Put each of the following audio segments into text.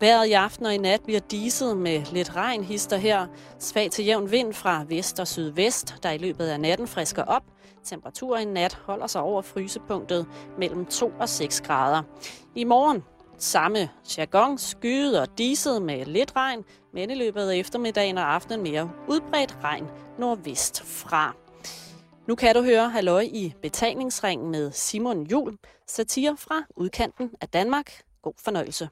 Været i aften og i nat bliver diset med lidt regn hister her. Svag til jævn vind fra vest og sydvest, der i løbet af natten frisker op. Temperaturen i nat holder sig over frysepunktet mellem 2 og 6 grader. I morgen samme jargon, skyet og diset med lidt regn, men i løbet af eftermiddagen og aftenen mere udbredt regn nordvest fra. Nu kan du høre Halløj i betalingsringen med Simon Jul, satire fra udkanten af Danmark. God fornøjelse.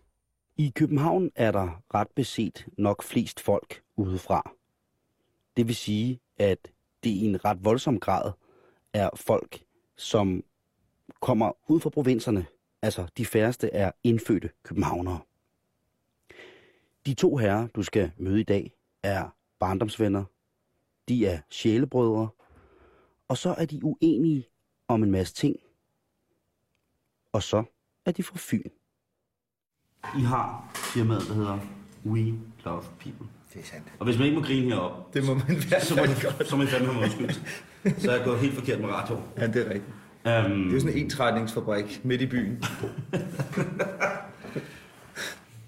I København er der ret beset nok flest folk udefra. Det vil sige, at det i en ret voldsom grad er folk, som kommer ud fra provinserne. Altså, de færreste er indfødte københavnere. De to herrer, du skal møde i dag, er barndomsvenner. De er sjælebrødre. Og så er de uenige om en masse ting. Og så er de fra Fyn. I har firmaet, der hedder We Love People. Det er sandt. Og hvis man ikke må grine herop, Det må man være så må, så må I fandme have mig undskyldt. Så er jeg gået helt forkert med radio. Ja, det er rigtigt. Um, Det er sådan en ensretningsfabrik midt i byen.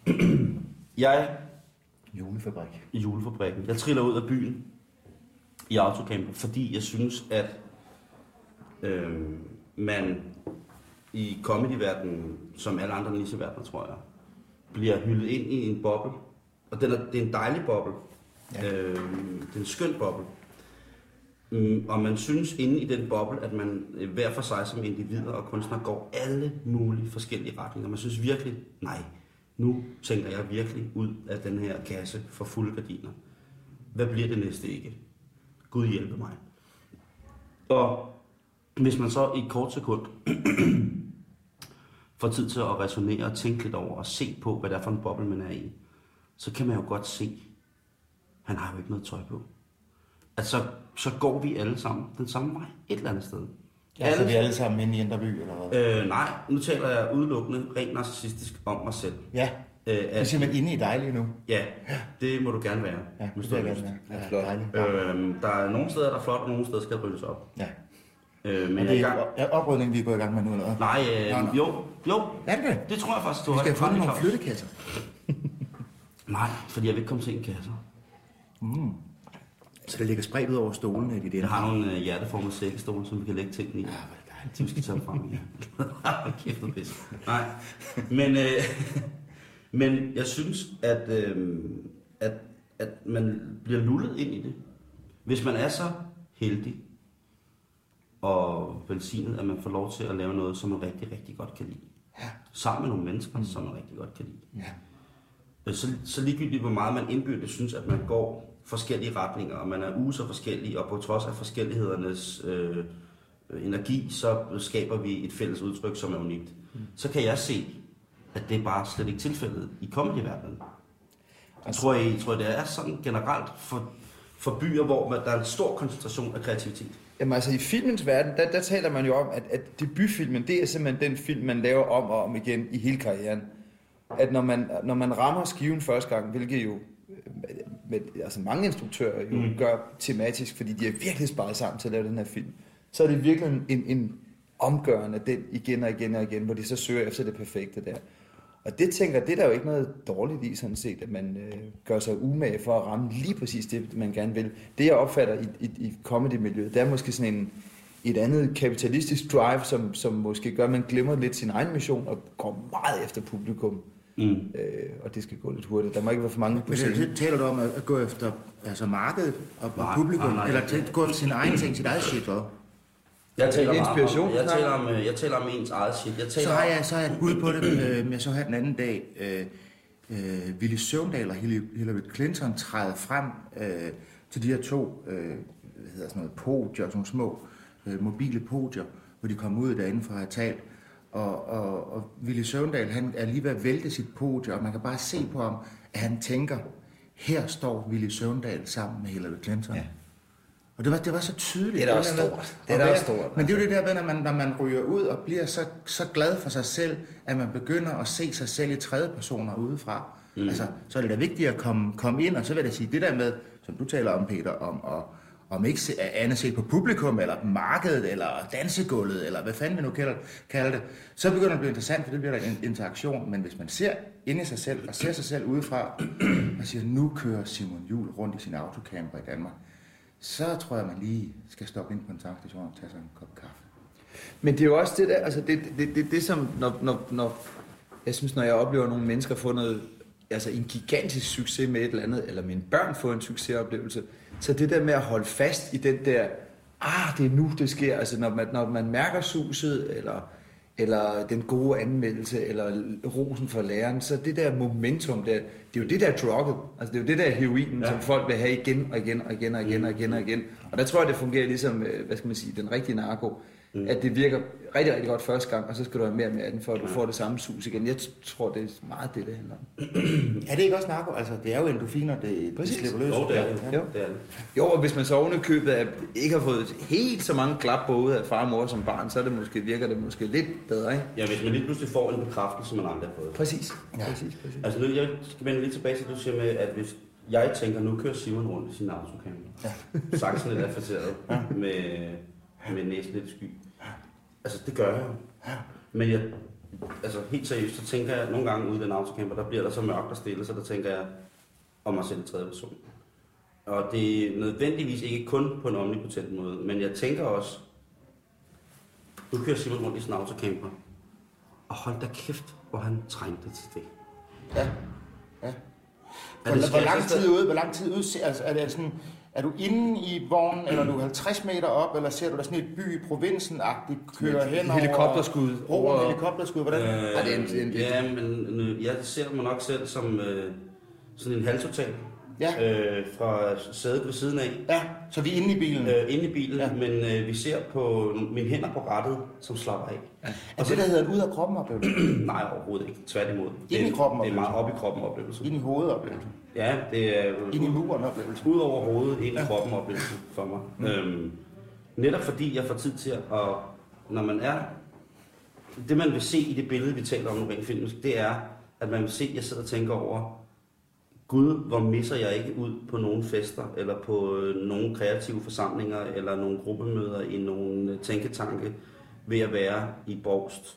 jeg Julefabrik. i julefabrikken. Jeg triller ud af byen i autocamper, fordi jeg synes, at øh, man i comedyverdenen, som alle andre nisseverdener, tror jeg, bliver hyldet ind i en boble. Og den er, det er en dejlig boble. Ja. Øh, det er en skøn boble. Mm, og man synes inde i den boble, at man øh, hver for sig som individer og kunstnere går alle mulige forskellige retninger. Man synes virkelig, nej, nu tænker jeg virkelig ud af den her kasse for fulde gardiner. Hvad bliver det næste ikke? Gud hjælpe mig. Og hvis man så i et kort sekund får tid til at resonere og tænke lidt over og se på, hvad det er for en boble, man er i, så kan man jo godt se, han har jo ikke noget tøj på. Altså, så går vi alle sammen den samme vej et eller andet sted. Ja, så vi er alle sammen inde i Indreby, eller hvad? Øh, nej, nu taler jeg udelukkende rent narcissistisk om mig selv. Ja, Øh, vi er at, simpelthen inde i dig lige nu. ja, det må du gerne være. Ja, det vil jeg gerne være. Ja. Øhm, der er nogle steder, der er flot, og nogle steder skal ryddes op. Ja. Øh, men Men jeg er i det gang. er oprydning, vi er gået i gang med nu, eller hvad? Nej, Nå, øh, nå. jo, jo, Er det det? det tror jeg faktisk, du Vi har skal have fundet nogle flyttekasser. Nej, fordi jeg vil ikke komme til en kasse. Så det ligger spredt ud over stolene i dit Jeg har nogle øh, hjerteformede sækkestole, som vi kan lægge tingene i. Ja, hvor er det skal tage frem. Hold kæft, noget pis. Nej, men, øh, men jeg synes, at, øh, at, at man bliver lullet ind i det. Hvis man er så heldig og velsignet, at man får lov til at lave noget, som man rigtig, rigtig godt kan lide. Ja. Sammen med nogle mennesker, mm. som man rigtig godt kan lide. Ja. Øh, Så, så ligegyldigt, hvor meget man indbyrdes synes, at man går forskellige retninger, og man er så forskellige, og på trods af forskellighedernes øh, energi, så skaber vi et fælles udtryk, som er unikt. Mm. Så kan jeg se, at det er bare slet ikke tilfældet i comedyverdenen. Jeg tror, jeg, tror, det er sådan generelt for, for byer, hvor man, der er en stor koncentration af kreativitet. Jamen altså i filmens verden, der, der taler man jo om, at, at debutfilmen, det er simpelthen den film, man laver om og om igen i hele karrieren. At når man, når man rammer skiven første gang, hvilket jo med, med, altså mange instruktører jo mm. gør tematisk, fordi de er virkelig sparet sammen til at lave den her film, så er det virkelig en, en, en omgørende den igen og igen og igen, hvor de så søger efter det perfekte der. Og det tænker det er der jo ikke noget dårligt i sådan set, at man øh, gør sig umage for at ramme lige præcis det, man gerne vil. Det jeg opfatter i, i, i comedy-miljøet, det er måske sådan en, et andet kapitalistisk drive, som, som måske gør, at man glemmer lidt sin egen mission og går meget efter publikum. Mm. Øh, og det skal gå lidt hurtigt. Der må ikke være for mange på Men scenen. det, taler du om at, at gå efter altså markedet og Nej, publikum, nej, nej. eller til, gå efter sin egen ting, sit eget shit, hvad? Jeg taler, Inspiration, Om, jeg, taler om, øh, jeg taler om ens eget shit. Jeg taler Så har jeg, så har jeg et bud på det, øh, jeg så her den anden dag. Øh, øh, Willy Søvndal og Hillary Clinton træder frem øh, til de her to øh, hvad hedder sådan noget, podier, sådan små øh, mobile podier, hvor de kommer ud derinde for at have talt. Og, og, og Willy Søvndal, han er lige ved at vælte sit podie, og man kan bare se på ham, at han tænker, her står Willy Søvndal sammen med Hillary Clinton. Ja. Og det var, det var så tydeligt. Det er da også stort. Det er da og også stort, Men det er jo det der med, når man, når man ryger ud og bliver så, så glad for sig selv, at man begynder at se sig selv i tredje personer udefra. Mm. Altså, så er det da vigtigt at komme, komme ind, og så vil jeg sige, det der med, som du taler om, Peter, om at, om ikke se- andet set på publikum, eller markedet, eller dansegulvet, eller hvad fanden vi nu kalder, kalder det, så begynder det at blive interessant, for det bliver der en interaktion. Men hvis man ser ind i sig selv, og ser sig selv udefra, og siger, nu kører Simon Jul rundt i sin autocamper i Danmark, så tror jeg, man lige skal stoppe ind på en tankstation og tage sig en kop kaffe. Men det er jo også det der, altså det, det, det, det som, når, når, når, jeg synes, når jeg oplever nogle mennesker få noget, altså en gigantisk succes med et eller andet, eller mine børn får en succesoplevelse, så det der med at holde fast i den der, ah, det er nu, det sker, altså når man, når man mærker suset, eller, eller den gode anmeldelse, eller rosen for læreren, så det der momentum, der, det er jo det der drugget, altså det er jo det der heroinen, ja. som folk vil have igen og igen og igen og igen og igen og igen. Og der tror jeg, det fungerer ligesom, øh, hvad skal man sige, den rigtige narko, mm. at det virker rigtig, rigtig godt første gang, og så skal du have mere og mere af den, for at du får det samme sus igen. Jeg tror, det er meget det, det handler om. Er det ikke også narko? Altså, det er jo endorfiner, det, det Præcis. slipper løs. Jo, det er det. Ja. Jo. Det er det. Jo, og hvis man så oven i købet af, ikke har fået helt så mange klap både af far og mor som barn, så er det måske, virker det måske lidt bedre, ikke? Ja, hvis man lige pludselig får en bekræftelse, man aldrig har fået. Præcis. Ja. Præcis, præcis. Altså nu, jeg skal vende lidt tilbage til, det, du siger med, at hvis jeg tænker, nu kører Simon rundt i sin autocamper. Ja. Saksen lidt affaceret med, med næsen lidt sky. Altså, det gør jeg. Men jeg, altså helt seriøst, så tænker jeg nogle gange ude i den autocamper, der bliver der så mørkt og stille, så der tænker jeg om mig selv i tredje person. Og det er nødvendigvis ikke kun på en omnipotent måde, men jeg tænker også, nu kører Simon rundt i sin autocamper, og hold da kæft, hvor han trængte til det. Ja. ja. Er Hvor, det hvor lang skægt, tid ude, hvor lang tid ude, altså, er det sådan, er du inde i vognen, eller er du 50 meter op, eller ser du der sådan et by i provinsen-agtigt køre hen over... helikopterskud Over over- helikopterskud, hvordan? Øh, Ej, det er en- en- ja, men øh, jeg ser mig nok selv som øh, sådan en halvtotal ja. øh, fra sædet ved siden af. ja, så vi er inde i bilen. Øh, inde i bilen, Ja. ja. men øh, vi ser på mine hænder på rattet, som slapper af. er det, der hedder en ud af kroppen oplevelse? Nej, overhovedet ikke. Tværtimod. Ind i kroppen Det er meget oplevelse. op i kroppen oplevelse. Ind i hovedet oplevelse. Ja, det er Ind i muren oplevelse. ud over hovedet, ind i kroppen oplevelse for mig. Mm. Øhm, netop fordi jeg får tid til at, når man er, det man vil se i det billede, vi taler om nu rent filmisk, det er, at man vil se, at jeg sidder og tænker over, Gud, hvor misser jeg ikke ud på nogle fester, eller på øh, nogle kreative forsamlinger, eller nogle gruppemøder i nogle øh, tænketanke, ved at være i Borgst.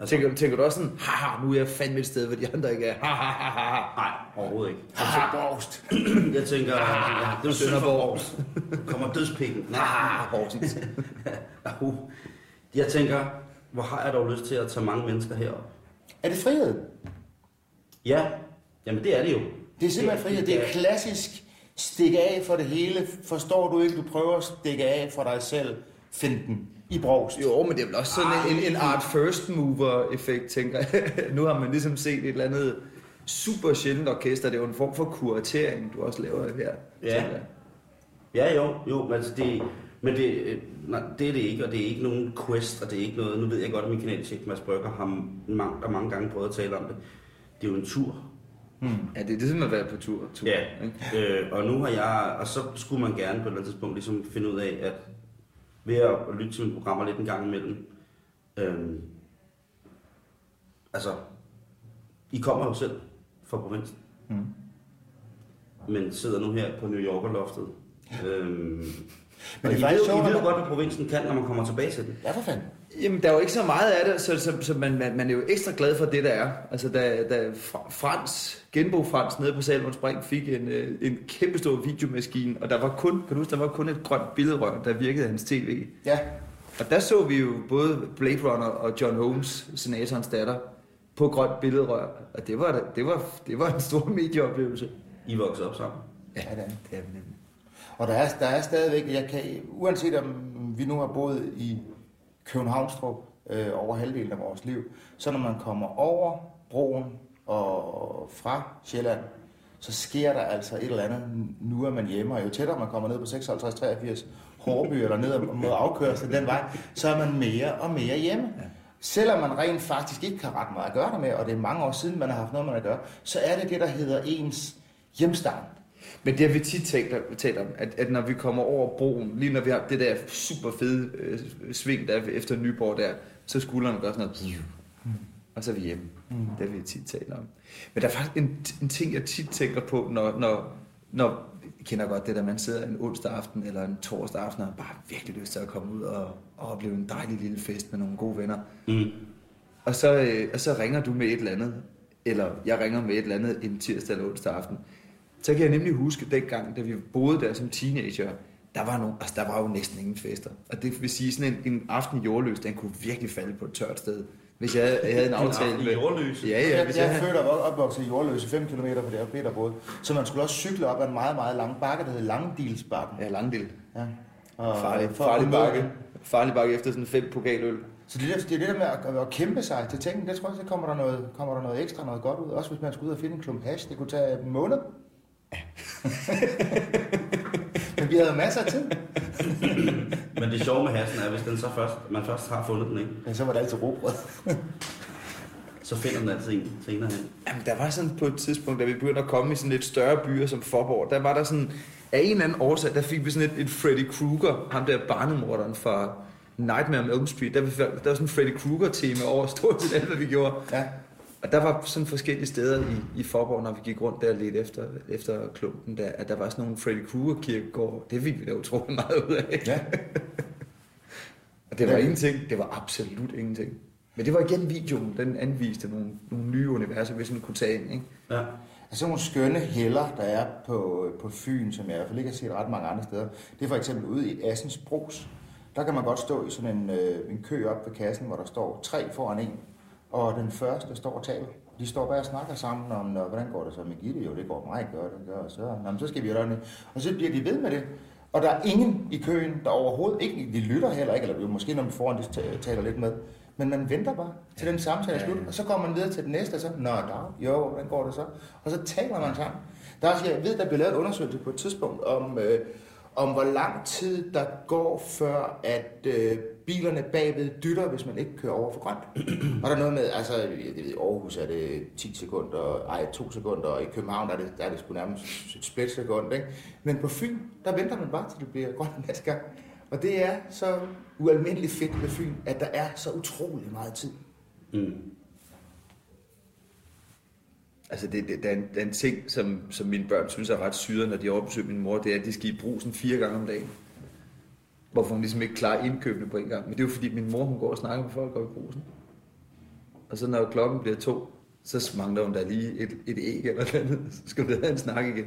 Altså, Tænker, tænker du også sådan, haha, nu er jeg fandme et sted, hvor de andre ikke er, ha, ha, ha, ha, nej, overhovedet ikke. Haha, borgst. Jeg tænker, ja, det er Sønderborg. Borgst. Kommer dødspikken. Ah, Horsens. Uh, Jeg tænker, hvor har jeg dog lyst til at tage mange mennesker herop? Er det frihed? Ja, jamen det er det jo. Det er simpelthen frihed. Det er klassisk stikke af for det hele. Forstår du ikke, du prøver at stikke af for dig selv. Find den i brogst. Jo, men det er vel også sådan en, en, en art first mover effekt, tænker jeg. nu har man ligesom set et eller andet super sjældent orkester. Det er jo en form for kuratering, du også laver her. Ja. Ja, jo, jo, men altså det, men det, øh, nej, det er det ikke, og det er ikke nogen quest, og det er ikke noget, nu ved jeg godt, at min kanalchef Mads Brygger har mange, der mange gange prøvet at tale om det. Det er jo en tur. Ja, det er ligesom at være på tur. tur Ja, ikke? øh, og nu har jeg, og så skulle man gerne på et eller andet tidspunkt ligesom finde ud af, at ved at lytte til mine programmer lidt en gang imellem, øhm, altså, I kommer jo selv fra provinsen, Mm. men sidder nu her på New Yorker-loftet. Øhm, Men det er I, ved, sjovt, I ved godt, hvad provinsen kan, når man kommer tilbage til den. Ja, for fanden. Jamen, der er jo ikke så meget af det, så, så, så man, man, man er jo ekstra glad for det, der er. Altså, da, da Fra- Frans, Genbo Frans nede på Salmons Spring fik en, øh, en kæmpe stor videomaskine, og der var kun, kan du huske, der var kun et grønt billedrør, der virkede hans tv. Ja. Og der så vi jo både Blade Runner og John Holmes, senatorens datter, på grønt billedrør. Og det var, det var, det var en stor medieoplevelse. I voksede op sammen. Ja, det er det. er. Og der er, der er stadigvæk, jeg kan, uanset om vi nu har boet i Københavnstrup øh, over halvdelen af vores liv, så når man kommer over broen og fra Sjælland, så sker der altså et eller andet. Nu er man hjemme, og jo tættere man kommer ned på 56-83 Hårby eller ned mod afkørsel den vej, så er man mere og mere hjemme. Selvom man rent faktisk ikke har ret meget at gøre der med, og det er mange år siden, man har haft noget med at gøre, så er det det, der hedder ens hjemstavn. Men det har vi tit talt, talt om, at, at når vi kommer over broen, lige når vi har det der super fede øh, sving, der er efter Nyborg der, så skuldrene gør sådan noget, og så er vi hjemme. Mm. Det har vi tit talt om. Men der er faktisk en, en ting, jeg tit tænker på, når, når når jeg kender godt det der, man sidder en onsdag aften eller en torsdag aften og har bare virkelig lyst til at komme ud og, og opleve en dejlig lille fest med nogle gode venner. Mm. Og så, øh, og så ringer du med et eller andet, eller jeg ringer med et eller andet en tirsdag eller onsdag aften. Så kan jeg nemlig huske dengang, da vi boede der som teenager, der var, nogle, altså, der var jo næsten ingen fester. Og det vil sige, sådan en, en aften i jordløs, den kunne virkelig falde på et tørt sted. Hvis jeg, jeg havde en aftale med... Jordløse? Ja, ja, Jeg, hvis jeg jeg, havde, født og opvokset i Jordløse, 5 km fra der Peter boede. Så man skulle også cykle op ad en meget, meget lang bakke, der hed Langdilsbakken. Ja, Langdel. Ja. Og Farlig, farlig bakke. Farlig bakke efter sådan fem pokaløl. Så det, der, det er det der med at, at kæmpe sig til tingene, det tror jeg, så kommer der, noget, kommer der noget ekstra, noget godt ud. Også hvis man skulle ud og finde en klump hash, det kunne tage en måned. Men vi havde masser af tid. Men det sjove med hassen er, hvis den så først, man først har fundet den, ikke? Men så var det altid robrød. så finder den altid en senere hen. Jamen, der var sådan på et tidspunkt, da vi begyndte at komme i sådan lidt større byer som Forborg, der var der sådan, af en eller anden årsag, der fik vi sådan et, et Freddy Krueger, ham der barnemorderen fra Nightmare on Elm Street, der, der var sådan en Freddy Krueger-tema over stort set alt, hvad vi gjorde. Ja. Og der var sådan forskellige steder i, i Forborg, når vi gik rundt der lidt efter, efter klumpen, der, at der var sådan nogle Freddy Krueger-kirkegård. Det fik vi da utrolig meget ud af. ja. Og det var Ja. ingenting. Det var absolut ingenting. Men det var igen videoen, den anviste nogle, nogle nye universer, vi sådan kunne tage ind. Ikke? Ja. Altså nogle skønne heller, der er på, på Fyn, som jeg i hvert fald ikke har set ret mange andre steder. Det er for eksempel ude i Assens Bros. Der kan man godt stå i sådan en, øh, en kø op ved kassen, hvor der står tre foran en. Og den første står og taler. De står bare og snakker sammen om, "Nå, hvordan går det så med Gitte? Jo, det går meget godt, det gør så. Nå, men så skal vi gøre det. Og så bliver de ved med det. Og der er ingen i køen, der overhovedet ikke, de lytter heller ikke, eller jo, måske når man foran de ta- taler lidt med. Men man venter bare til den samtale er slut, og så kommer man videre til den næste, og så, nå, der, jo, hvordan går det så? Og så taler man sammen. Der er også, jeg ved, der bliver lavet en undersøgelse på et tidspunkt om, øh, om hvor lang tid der går, før at øh, bilerne bagved dytter, hvis man ikke kører over for grønt. og der er noget med, altså jeg ved, i Aarhus er det 10 sekunder, ej 2 sekunder, og i København der er det, der er det sgu nærmest et splitsekund, ikke? Men på Fyn, der venter man bare til det bliver grønt næste gang. Og det er så ualmindeligt fedt med Fyn, at der er så utrolig meget tid. Mm. Altså, det, det, der, er en, der er en ting, som, som mine børn synes er ret syret, når de er oppe min mor, det er, at de skal i brusen fire gange om dagen. Hvorfor hun ligesom ikke klarer indkøbene på en gang. Men det er jo fordi, min mor hun går og snakker med folk oppe i brusen. Og så når klokken bliver to, så mangler hun der lige et, et æg eller noget andet. Så skal du have en snak igen.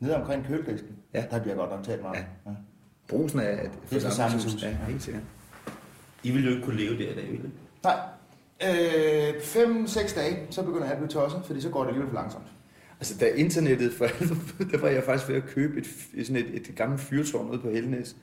Nede omkring køledisken, Ja. der bliver godt nok talt meget. Ja. Ja. Brusen er et er forsamlingshus. Ja, helt sikkert. I ville jo ikke kunne leve der i dag, ville? Nej. Øh, fem-seks dage, så begynder jeg at blive tosset, fordi så går det alligevel for langsomt. Altså, da internettet for der var jeg faktisk ved at købe et, sådan et, et gammelt fyrtårn ude på Helnes,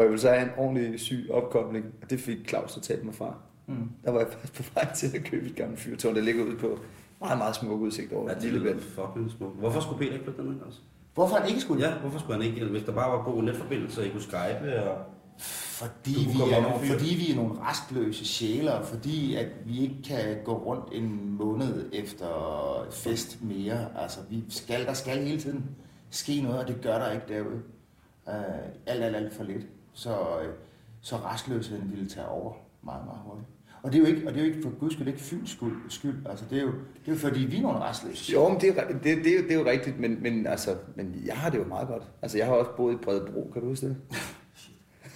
hvor jeg ville så have en ordentlig syg opkobling, og det fik Claus så talt mig fra. Mm. Der var jeg faktisk på vej til at købe et gammelt fyrtårn, der ligger ude på meget, meget smuk udsigt over Ja, det Lillebælt. lyder fucking smukt. Hvorfor skulle Peter ikke flytte derned også? Hvorfor han ikke skulle? Ja, hvorfor skulle han ikke? Hvis der bare var god netforbindelse, og I kunne skype og... Fordi vi, er nogle, fordi vi er nogle restløse sjæle, og fordi at vi ikke kan gå rundt en måned efter fest mere. Altså, vi skal, der skal hele tiden ske noget, og det gør der ikke derude. Uh, alt, alt, alt for lidt. Så, uh, så restløsheden ville tage over meget, meget hurtigt. Og det er jo ikke, og det er jo ikke for guds skyld ikke Fyns skyld, skyld. Altså, det er, jo, det er jo fordi, vi er nogle restløse. Jo, men det er, det, det, er, jo- det er jo rigtigt, men, men, altså, men jeg har det jo meget godt. Altså, jeg har også boet i Bredebro, kan du huske det?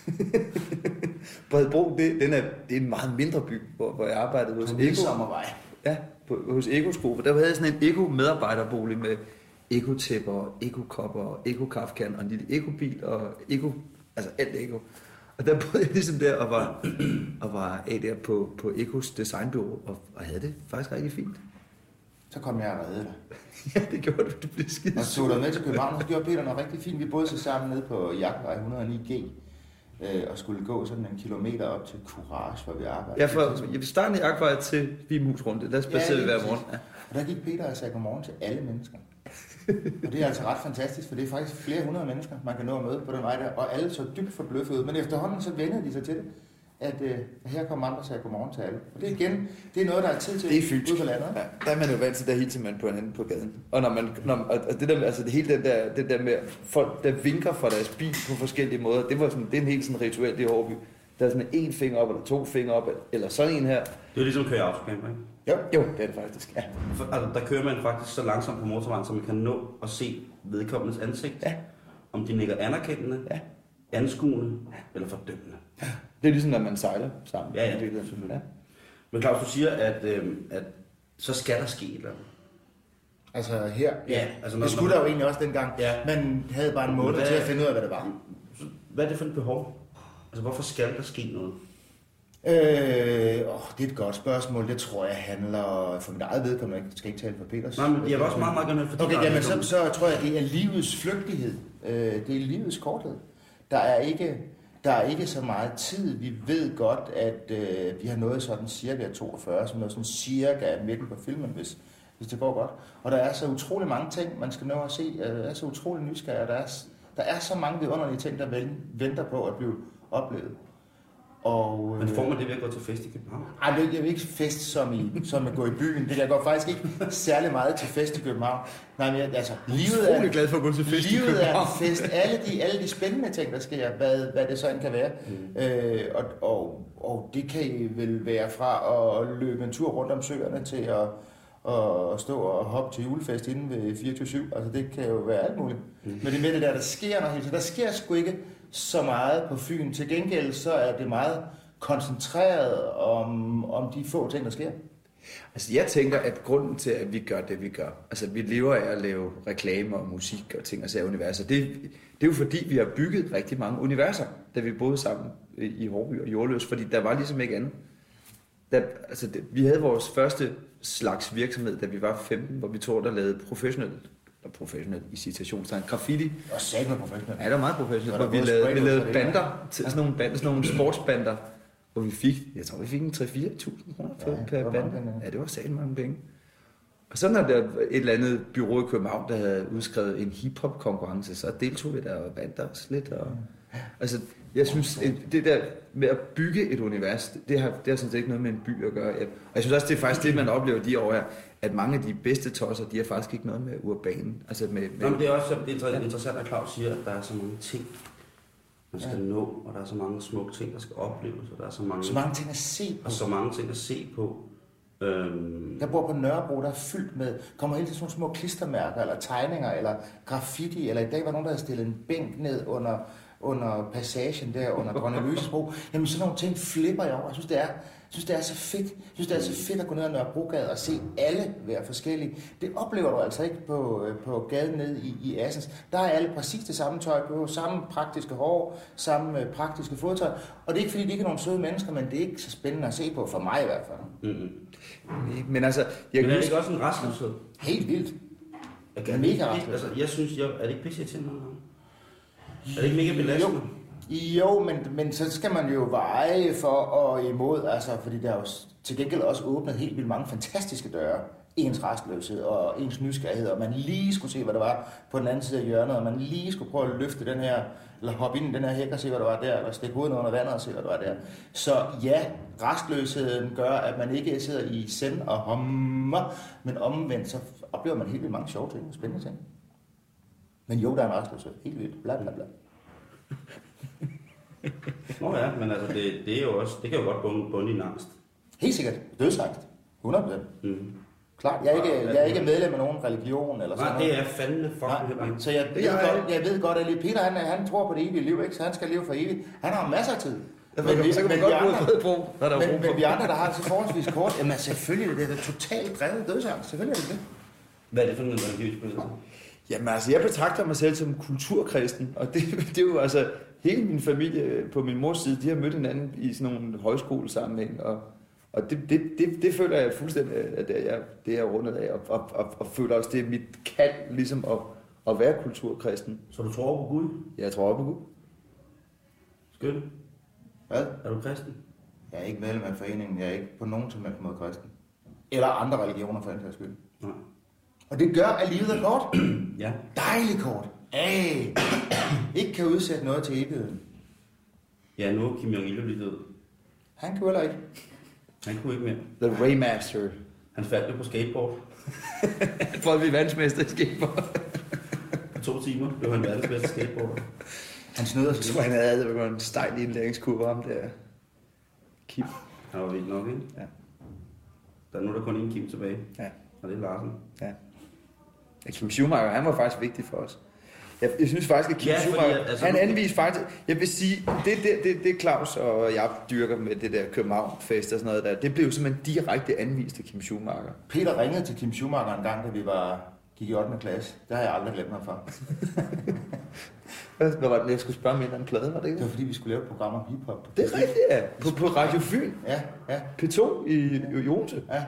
Bredebro, det, den er, det er en meget mindre by, hvor, hvor jeg arbejdede hos På Eko. Midsommervej. Ja, på, hos Eko-sko. Der havde jeg sådan en Eko-medarbejderbolig med Eko-tæpper, Eko-kopper, Eko-kaffekan og en lille Eko-bil og Eko, altså alt Eko. Og der boede jeg ligesom der og var, og var af der på, på Ekos designbureau og, og havde det faktisk rigtig fint. Så kom jeg og reddede dig. Ja, det gjorde du. Du blev skide Og så tog dig med til København, og så gjorde Peter noget rigtig fint. Vi boede så sammen nede på Jagtvej 109G, øh, og skulle gå sådan en kilometer op til Courage, hvor vi arbejdede. Ja, fra jeg startede i Akvej til Vimus rundt. Der spacerede vi lige hver morgen. præcis. Og der gik Peter og sagde godmorgen til alle mennesker. og det er altså ret fantastisk, for det er faktisk flere hundrede mennesker, man kan nå at møde på den vej der, og alle så dybt forbløffet ud. Men efterhånden så vender de sig til det, at øh, her kommer andre og siger godmorgen til alle. Og det er igen, det er noget, der er tid til Det er fyldt. ude på landet. Ja, der er man jo vant til, der hilser man på hinanden på gaden. Og, når man, når, og det der, altså det hele den der, det der med folk, der vinker fra deres bil på forskellige måder, det var sådan, det er en helt sådan rituel i Hårby. Der er sådan en finger op, eller to fingre op, eller sådan en her. Det er ligesom køre i autocamper, ikke? Jo, jo, det er det faktisk, ja. For, altså, der kører man faktisk så langsomt på motorvejen, så man kan nå at se vedkommendes ansigt. Ja. Om de nikker anerkendende, Ja. anskuende eller fordømmende. Det er ligesom, når man sejler sammen. Ja, ja, selvfølgelig. Men Claus, du siger, at, øh, at så skal der ske et eller andet. Altså her, Ja, altså når- det skulle der jo egentlig også dengang. Ja. Man havde bare en måned hvad- til at finde ud af, hvad det var. Hvad er det for et behov? Altså, hvorfor skal der ske noget? Øh, åh, det er et godt spørgsmål. Det tror jeg handler for mit eget vedkommende. Jeg skal ikke tale for Peters. Nej, men jeg vil også meget, meget gerne for Okay, jamen så, så tror jeg, det er livets flygtighed. Øh, det er livets korthed. Der er ikke, der er ikke så meget tid. Vi ved godt, at øh, vi har nået sådan cirka 42, som noget sådan cirka midten på filmen, hvis, hvis det går godt. Og der er så utrolig mange ting, man skal nå at se. Øh, der er så utrolig nysgerrig. Der er, der er så mange vidunderlige ting, der venter på at blive oplevet. Og, Men øh, får man det ved at gå til fest i København? ej, det er jo ikke fest som, i, som at gå i byen. Det jeg går faktisk ikke særlig meget til fest i København. Nej, men jeg- altså, livet er, glad for at gå til fest i livet er København. en fest. Alle de, alle de spændende ting, der sker, hvad, hvad det så end kan være. Mm. Øh, og, og, og det kan vel være fra at løbe en tur rundt om søerne til at, at stå og hoppe til julefest inde ved 24-7. Altså det kan jo være alt muligt. Mm. Men det med det der, der sker noget tiden. Der sker sgu ikke så meget på Fyn. Til gengæld så er det meget koncentreret om, om de få ting, der sker. Altså, jeg tænker, at grunden til, at vi gør det, vi gør, altså, vi lever af at lave reklamer og musik og ting og sager universer, det, det er jo fordi, vi har bygget rigtig mange universer, da vi boede sammen i Hårby og Jordløs, fordi der var ligesom ikke andet. Da, altså, det, vi havde vores første slags virksomhed, da vi var 15, hvor vi tog der lavede professionelt, eller professionelt i citationstegn, graffiti. Og sagde med professionelt. Ja, det var meget professionelt, hvor vi lavede, vi lavede bander, til, sådan nogle, bander, sådan nogle sportsbander, hvor vi fik, jeg tror vi fik en 3-4.000 kroner Ja, ja, det per bande. penge, ja. Ja, det var sat mange penge. Og så når der var et eller andet bureau i København, der havde udskrevet en hiphop konkurrence, så deltog vi der og vandt os lidt. Og, altså, jeg synes, et- det der med at bygge et univers, det- har, det har sådan set ikke noget med en by at gøre. Jeg- Og jeg synes også, det er faktisk det, man oplever de år her, at mange af de bedste tosser, de har faktisk ikke noget med urbanen. Altså med, med, Nå, men det er også inter- interessant, at Claus siger, at der er så mange ting, man skal nå, og der er så mange smukke ting, der skal opleves, og der er så mange, Så mange ting at se på. og så mange ting at se på. Øhm, Jeg bor på Nørrebro, der er fyldt med, kommer hele tiden sådan små klistermærker, eller tegninger, eller graffiti, eller i dag var nogen, der havde stillet en bænk ned under, under passagen der, under Dronning Louise's bro. Jamen sådan nogle ting flipper jeg over. Jeg synes, det er, jeg synes, det er så fedt. Jeg synes, det er så fedt at gå ned ad Nørrebrogade og se alle være forskellige. Det oplever du altså ikke på, øh, på gaden nede i, i Assens. Der er alle præcis det samme tøj på, samme praktiske hår, samme øh, praktiske fodtøj. Og det er ikke, fordi de ikke er nogen søde mennesker, men det er ikke så spændende at se på, for mig i hvert fald. mm-mm. Men altså, jeg Men er det ikke også en restløshed? Helt vildt. Er Mega det ikke- rastløs. Altså, jeg synes, jeg, er det ikke pisse til nogle gange? Er det ikke mega belastende? Jo, men, men så skal man jo veje for og imod, altså, fordi der er jo til gengæld også åbnet helt vildt mange fantastiske døre. Ens restløshed og ens nysgerrighed, og man lige skulle se, hvad der var på den anden side af hjørnet, og man lige skulle prøve at løfte den her, eller hoppe ind i den her hæk og se, hvad der var der, eller stikke hovedet under vandet og se, hvad der var der. Så ja, restløsheden gør, at man ikke sidder i send og hommer, men omvendt, så oplever man helt vildt mange sjove ting og spændende ting. Men jo, der er en restløshed. Helt vildt. Bla, bla, bla. Nå ja, men altså, det, det, er jo også, det kan jo godt bunde, bunde i en angst. Helt sikkert. Dødsangst. 100%. Mm. Klart. Jeg er ikke, jeg er ikke medlem af nogen religion eller sådan Nej, noget. det er fandme fucking Nej, så jeg ved, Jeg er- godt, jeg ved godt, at Peter han, han tror på det evige liv, ikke? så han skal leve for evigt. Han har masser af tid. så kan man vi godt andre, Fredebro, når der er men, ro men på. vi andre, der har det så forholdsvis kort, jamen selvfølgelig, det er totalt drevet dødsangst. Selvfølgelig er det det. Hvad er det for en religiøs? Jamen altså, jeg betragter mig selv som kulturkristen, og det, det er jo altså, hele min familie på min mors side, de har mødt hinanden i sådan nogle højskolesammenhæng, og, og det, det, det, det føler jeg fuldstændig, at det er jeg, det er rundet af, og, og, og, og føler også, det er mit kald, ligesom at, at være kulturkristen. Så du tror på Gud? Jeg tror på Gud. Skønt. Hvad? Er du kristen? Jeg er ikke medlem af foreningen. Jeg er ikke på nogen som helst måde kristen. Eller andre religioner for den sags skyld. Nej. Og det gør, at livet er kort. Ja. Dejligt kort. Ay. Ikke kan udsætte noget til evigheden. Ja, nu er Kim Jong-il blevet død. Han kunne heller ikke. Han kunne ikke mere. The Raymaster. Han faldt jo på skateboard. For at blive verdensmester i skateboard. På to timer blev han verdens bedste skateboarder. Han snyder Jeg sig. tror, han havde en stejl indlæringskurve om det. Kim. Han var vildt nok, ikke? Ja. Der er nu der kun en Kim tilbage, Ja. og det er Larsen. Ja. Ja Kim Schumacher, han var faktisk vigtig for os. Jeg, jeg synes faktisk, at Kim Ja, ja, fordi, Schumacher, altså, han anviste faktisk, jeg vil sige, det, det, det, det Claus og jeg dyrker med det der København-fest og sådan noget der, det blev simpelthen direkte anvist af Kim Schumacher. Peter ringede til Kim Schumacher en gang, da vi var, gik i 8. klasse. Det har jeg aldrig glemt ham for. Hvad var det, jeg skulle spørge mig en plade, var det Det ikke? var fordi, vi skulle lave et program om hiphop. Det er rigtigt, ja. På, på Radio Fyn, Ja, ja, P2 i, i Odense. ja.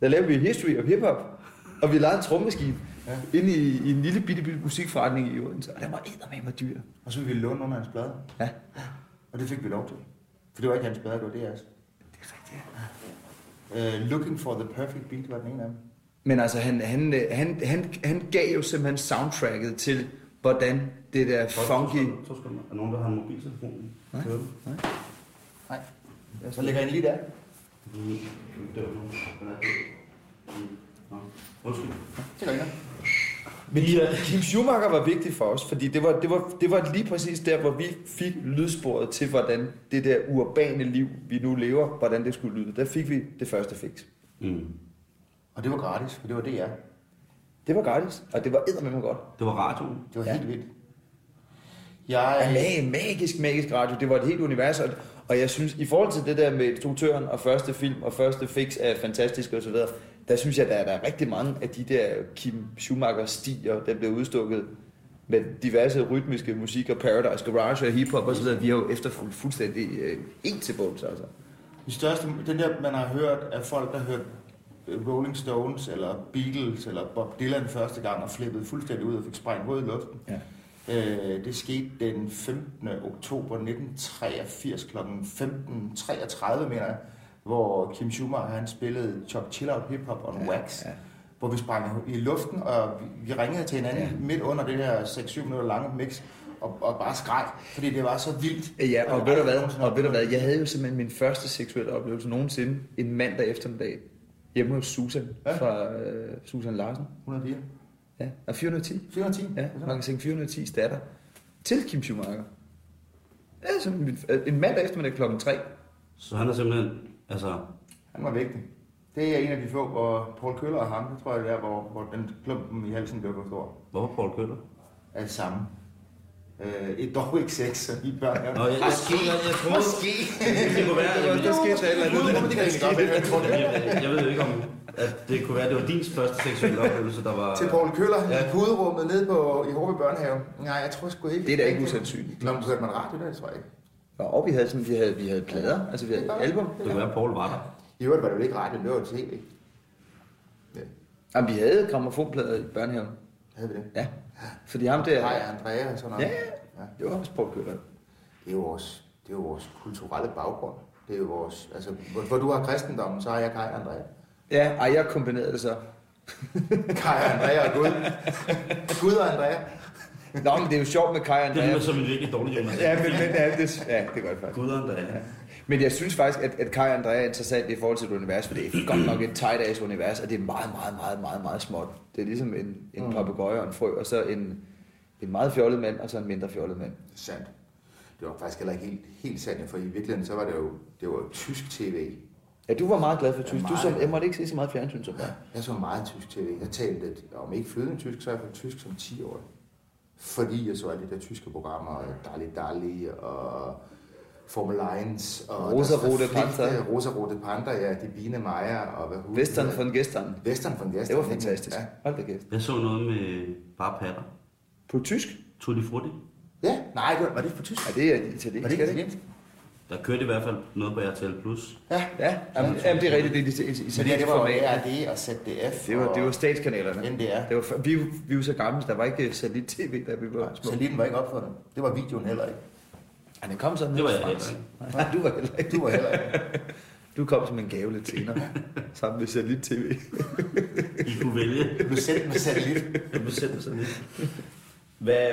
Der lavede vi History of Hip Hop, og vi lavede en trommemaskine Ja. inde i, i en lille bitte, bitte musikforretning i Odense, og den var eddermame dyr. Og så ville vi låne af hans blade. Ja. Og det fik vi lov til. For det var ikke hans blade, det var deres. Det er rigtigt, ja. Uh, Looking for the Perfect Beat var den ene af dem. Men altså, han, han, øh, han, han, han gav jo simpelthen soundtracket til, hvordan det der funky... Så skal man. Er nogen, der har en mobiltelefon? Nej. Den? Nej. Så lægger jeg lige der. Mm, er. Mm. Undskyld. Det gør jeg. Men Kim, Kim Schumacher var vigtig for os, fordi det var, det, var, det var lige præcis der, hvor vi fik lydsporet til, hvordan det der urbane liv, vi nu lever, hvordan det skulle lyde. Der fik vi det første fix. Mm. Og det var gratis, for det var DR. Det var gratis, og det var eddermame godt. Det var radioen. Det var Ja. helt vildt. Ja, Jeg, mag, magisk, magisk radio. Det var et helt univers, og, og jeg synes, i forhold til det der med instruktøren og første film og første fix er fantastisk og så videre, der synes jeg, der er, der er rigtig mange af de der Kim Schumacher stier, der bliver udstukket med diverse rytmiske musik og Paradise Garage og hiphop og så videre. Vi har jo efterfulgt fuldstændig øh, en til bunds, altså. de største, den der, man har hørt af folk, der har hørt øh, Rolling Stones eller Beatles eller Bob Dylan første gang og flippede fuldstændig ud og fik sprængt hovedet i luften. Ja. Øh, det skete den 15. oktober 1983 kl. 15.33, mener jeg, hvor Kim Schumacher han spillede Chop Chill Out Hip Hop on Ja, Wax. ja. Hvor vi sprang i luften, og vi, ringede til hinanden Ja. midt under det her 6-7 minutter lange mix, og, og bare skreg, fordi det var så vildt. Ja, og Jeg ved du hvad, og ved du hvad, jeg havde jo simpelthen min første seksuelle oplevelse nogensinde en mandag eftermiddag hjemme hos Susan Ja. fra øh, Susan Larsen. 104. Ja, og 410. 410? Ja, magasin 410 datter til Kim Schumacher. Ja, som en, en mandag eftermiddag klokken 3. Så han er simpelthen, altså, Han var vigtig. Det er en af de få, hvor Paul Køller og ham, det tror jeg det er, hvor, hvor den klumpen i halsen blev for stor. hvor var Paul Køller? Er det samme. Øh, et dog ikke sex, så de børn er... Nå, jeg, jeg, jeg, jeg, jeg troede, Måske. det kunne være, jeg, Der skete et eller andet. Det kan godt jeg tror det. jeg, jeg ved ikke om, at det kunne være, at det var din første seksuelle oplevelse, der var... Til Paul Køller Ja. i puderummet nede på, i Håbe Børnehave. Nej, jeg tror sgu ikke. Det er da ikke usandsynligt. Nå, men hørte man radio der, tror jeg ikke. Og vi havde, sådan, vi havde, vi havde plader, altså vi havde album. Det kunne være, at Paul var der. I øvrigt var det vel ikke radio, det var tv. Ja, Jamen, vi havde gramofonplader i børnehaven. havde vi det? Ja, fordi ham der... Hej, Andrea og sådan noget. Ja, ja. det var også Paul Køller. Det er jo vores, det er jo vores kulturelle baggrund. Det er jo vores, altså, hvor, hvor du har kristendommen, så har jeg Kai og Andrea. Ja, ej, jeg kombinerede det så. Kai og Andrea og Gud. Gud og Andrea. Nå, men det er jo sjovt med Kai og Det lyder som en virkelig dårlig Jonas. Ja, men, men ja, det, ja, det gør det faktisk. Gud Andrea. Men jeg synes faktisk, at, at Kai Andrea er interessant i forhold til et univers, for det er godt nok et tight ass univers, og det er meget, meget, meget, meget, meget småt. Det er ligesom en, en Mm. papegøje og en frø, og så en, en meget fjollet mand, og så en mindre fjollet mand. Sandt. Det var faktisk heller ikke helt, helt sandt, for i virkeligheden så var det jo, det var jo tysk tv. Ja, du var meget glad for tysk. Du meget. som, jeg måtte ikke se så meget fjernsyn som dig. Jeg så meget tysk tv. Jeg talte, om ikke flydende tysk, så i hvert fald tysk som 10 år. Fordi jeg så alle de der tyske programmer, Dali Dali og Formel 1. Og Rosa-Rote der- Panther. Rosa-Rote Panther, ja, de Bine Meyer og hvad hun Western hedder. von Gestern. Western von Gestern. Det var ikke? fantastisk. Ja. Hold da kæft. Jeg så noget med bare patter. På tysk? Tutti Frutti. ja, nej, det var, var det på tysk? Ja, det er Var italiensk. det er ikke det ikke? italiensk? Der kørte i hvert fald noget på RTL Plus. Ja. Ja, jamen, jamen, det er rigtigt. Det er det Så det, italienske det var. ARD og ZDF Det var, det var statskanalerne. NDR. Det var, vi, vi var så gamle, der var ikke satellit-tv, da vi var små. Satellitten var ikke opfundet. Det var videoen heller ikke. Ja, den kom sådan Det var jeg heller Frans. Nej, du var heller ikke. Du var heller ikke. Du kom som en gave lidt senere, sammen med satellit-tv. I kunne vælge. Du blev sendt med satellit. Du bestemte sig lidt. Hvad,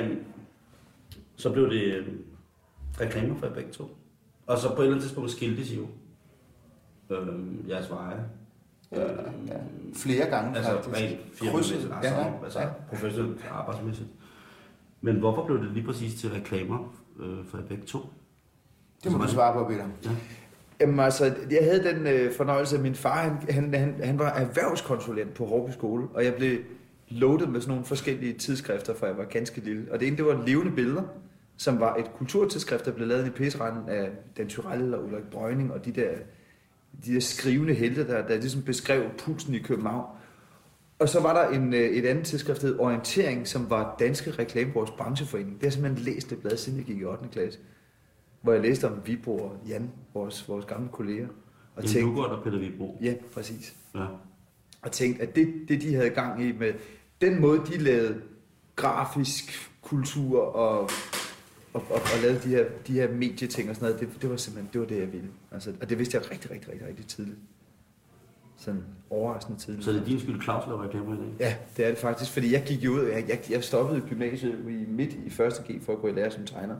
så blev det øh, reklamer for jer begge to. Og så på et eller andet tidspunkt skiltes I jo. Øhm, jeres veje. Ja, ja. Flere gange Altså faktisk. rent firmamæssigt, altså, Ja, ja, altså ja. professionelt arbejdsmæssigt. Men hvorfor blev det lige præcis til reklamer øh, for begge to? Det må du svare på, Peter. Jamen altså, jeg havde den øh, fornøjelse, at min far, han, han, han, han var erhvervskonsulent på Råby Skole, og jeg blev loaded med sådan nogle forskellige tidsskrifter, for jeg var ganske lille. Og det ene, det var levende billeder, som var et kulturtidsskrift, der blev lavet i pisseranden af Dan Tyrell og Ulrik Brøgning, og de der, de der skrivende helte, der, der ligesom beskrev pulsen i København. Og så var der en, øh, et andet tidsskrift, der hed Orientering, som var Danske Reklamebureaus brancheforening. Det har jeg simpelthen læst det blad, siden jeg gik i 8. klasse. Hvor jeg læste om Vibro og Jan, vores, vores gamle kolleger. Og Jan tænkte, Lugård og Peter Vibro. ja, præcis. Ja. Og tænkte, at det, det, de havde gang i med den måde, de lavede grafisk kultur og, og, og, og lavede de her, de her medieting og sådan noget, det, det var simpelthen det, var det jeg ville. Altså, og det vidste jeg rigtig, rigtig, rigtig, rigtig tidligt. Sådan overraskende tidligt. Så det er din skyld, Claus laver reklamer i dag? Ja, det er det faktisk, fordi jeg gik jo ud, jeg, jeg, jeg stoppede i gymnasiet i midt i første G for at gå i lære som tegner.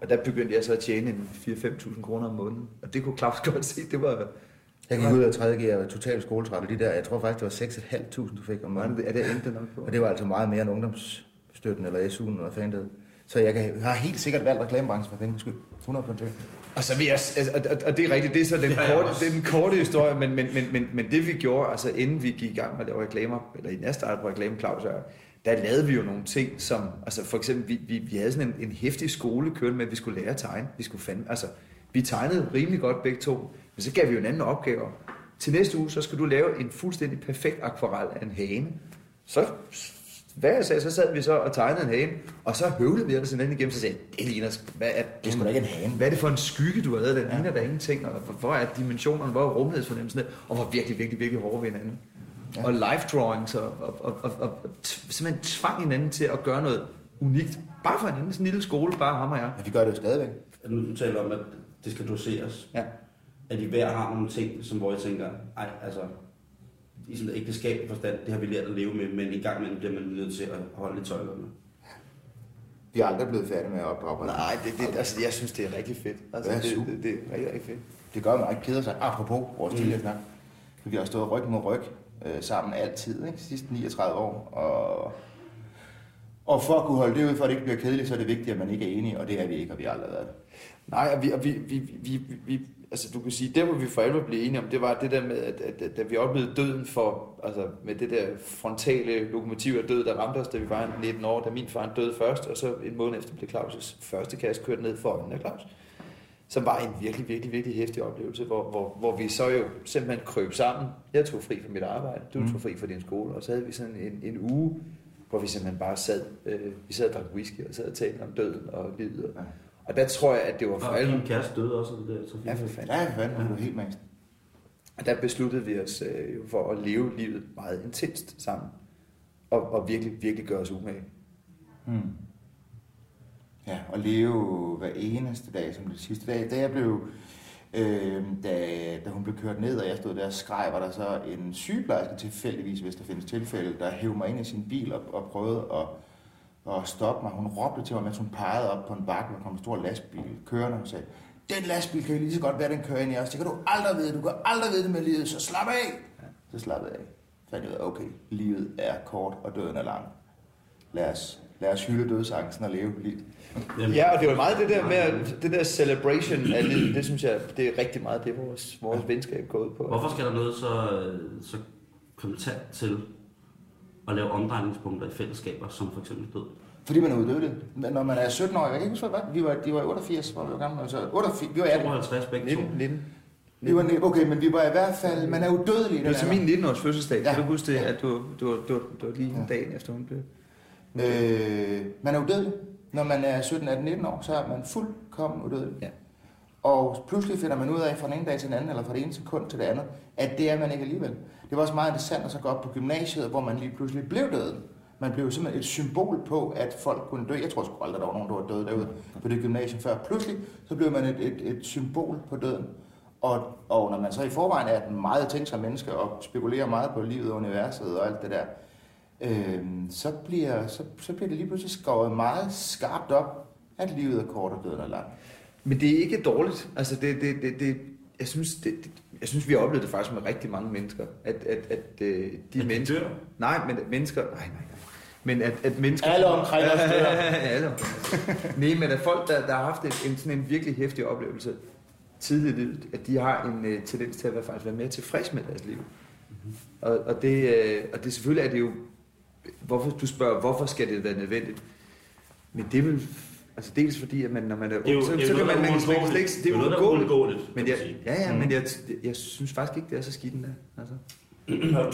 Og der begyndte jeg så at tjene en 4-5.000 kroner om måneden. Og det kunne Claus godt se, det var... Jeg gik ud af 3. G og var totalt skoletræt, og de der, jeg tror faktisk, det var 6.500, du fik om måneden. det, er det endte nok på? Og det var altså meget mere end ungdomsstøtten eller SU'en eller fanden det. Så jeg, kan, jeg har helt sikkert valgt reklamebranchen for penge skyld. 100 på Og så vil jeg, altså, og, og, det er rigtigt, det er så den, jeg korte, det er den korte historie, men, men, men, men, men det vi gjorde, altså inden vi gik i gang med at lave reklamer, eller inden jeg startede på reklame, Claus der lavede vi jo nogle ting, som, altså for eksempel, vi, vi, vi havde sådan en, en hæftig skole kørende med, at vi skulle lære at tegne. Vi skulle fandme, altså, vi tegnede rimelig godt begge to, men så gav vi jo en anden opgave. Til næste uge, så skal du lave en fuldstændig perfekt akvarel af en hane. Så, hvad jeg sagde, så sad vi så og tegnede en hane, og så høvlede vi ellers hinanden igennem, så sagde jeg, det ligner, hvad er, Det er ikke en hane. hvad er det for en skygge, du har lavet? Den ja. ligner der ingenting. Og hvor- hvor er dimensionerne, hvor er rumhedsfornemmelsen? Og hvor virkelig, virkelig, virkelig hårde ved hinanden. Ja. Og live drawings og, og, og, og, og t- simpelthen tvang hinanden til at gøre noget unikt. Bare for hinanden. Sådan en lille skole, bare ham og jeg. Men vi gør det jo stadigvæk. Nu du taler om, at det skal doseres. Ja. At I hver har nogle ting, som hvor jeg tænker, ej, altså, i sådan en ægteskabelig forstand, det har vi lært at leve med, men i gang med bliver man nødt til at holde lidt tøjlerne. Vi er aldrig blevet færdige med at opdrage. Nej, det, det, altså, jeg synes, det er rigtig fedt. Altså, Det er det, super. det, det, er rigtig, rigtig fedt. Det gør mig ikke keder sig. Apropos vores tidligere snak. Vi har stået ryg mod ryg øh, sammen altid, ikke? Sidste 39 år. Og, og for at kunne holde det ud, for at det ikke bliver kedeligt, så er det vigtigt, at man ikke er enige, og det er vi ikke, og vi har aldrig været det. Nej, og vi, og vi, vi, vi, vi, vi altså du kan sige, det hvor vi for alvor blev enige om, det var det der med, at, at, at da vi oplevede døden for, altså med det der frontale lokomotiv af død, der ramte os, da vi var 19 år, da min far døde først, og så en måned efter blev Claus' første kasse kørt ned for øjnene af Claus. Som var en virkelig, virkelig, virkelig hæftig oplevelse, hvor, hvor, hvor vi så jo simpelthen krøb sammen. Jeg tog fri fra mit arbejde, du Mm. tog fri fra din skole, og så havde vi sådan en, en uge, hvor vi simpelthen bare sad, øh, vi sad og drak whisky, og sad og talte om døden og livet. Og. Og der tror jeg, at det var for Og alvor. din kæreste døde også af det der trafik. Ja, for fanden. Ja, for fanden, det er helt mest. Og der besluttede vi os øh, for at leve livet meget intenst sammen. Og, og virkelig, virkelig gøre os umage. Hmm. Ja, og leve hver eneste dag som det sidste dag. Da jeg blev, øh, da, da hun blev kørt ned, og jeg stod der og skreg, var der så en sygeplejerske tilfældigvis, hvis der findes tilfælde, der hævde mig ind i sin bil og, og prøvede at, at stoppe mig. Hun råbte til mig, mens hun pegede op på en bakke, hvor der kom en stor lastbil kørende, og sagde, den lastbil kan jo lige så godt være, den kører ind i os. Det kan du aldrig vide. Du kan aldrig vide det med livet, så slap af. Så slappede jeg af. Så fandt jeg ud af, okay, livet er kort, og døden er lang. Lad os, lad os hylde dødsangsten og leve livet. Ja, og det var meget det der med, at- det der celebration af livet, det synes jeg, det er rigtig meget det, vores, vores venskab går ud på. Hvorfor skal der noget så, så kontant til at lave omdrejningspunkter i fællesskaber, som for eksempel død? Fordi man er uddødelig. Men når man er 17 år, jeg kan ikke huske, hvad vi var, de var 88, hvor vi var gamle. Altså 88, vi var 18. 52 begge to. 19, 19. Vi var, okay, men vi var i hvert fald, man er udødelig i Det til alder. min 19-års fødselsdag. Ja. Kan du huske det, at du, du, du, du var lige Ja. dagen efter hun blev? Øh, man er udødelig. Når man er 17, 18, 19 år, så er man fuldkommen udødelig. Ja. Og pludselig finder man ud af fra den ene dag til den anden, eller fra det ene sekund til det andet, at det er man ikke alligevel. Det var også meget interessant at så gå op på gymnasiet, hvor man lige pludselig blev død. Man blev simpelthen et symbol på, at folk kunne dø. Jeg tror sgu aldrig, der var nogen, der var døde derude på det gymnasium før. Pludselig så blev man et, et, et symbol på døden. Og, og når man så i forvejen er et meget tænksom menneske og spekulerer meget på livet og universet og alt det der, øh, så, bliver, så, så bliver det lige pludselig skåret meget skarpt op, at livet er kort og døden er lang. Men det er ikke dårligt. Altså, det, det, det, det, jeg, synes, det, det, jeg synes, vi har oplevet det faktisk med rigtig mange mennesker. At, at, at øh, de At de mennesker... dør? Nej, men at mennesker... Nej, nej, nej. Men at, at mennesker... Alle omkring os dør. Alle. Nej, men at folk, der, der har haft en, en, sådan en virkelig hæftig oplevelse, tidligt i livet, at de har en øh, tendens til at være, faktisk være mere tilfreds med deres liv. Og, og, det, øh, og det selvfølgelig er det jo, hvorfor du spørger, hvorfor skal det være nødvendigt? Men det vil, altså dels fordi, at man, når man er Det er jo, ung, så, så jo kan man, man er slet ikke, det er noget, der er uundgåeligt. Men jeg, sige. ja, ja, Mm. men jeg, jeg synes faktisk ikke, det er så skidt endda. Altså.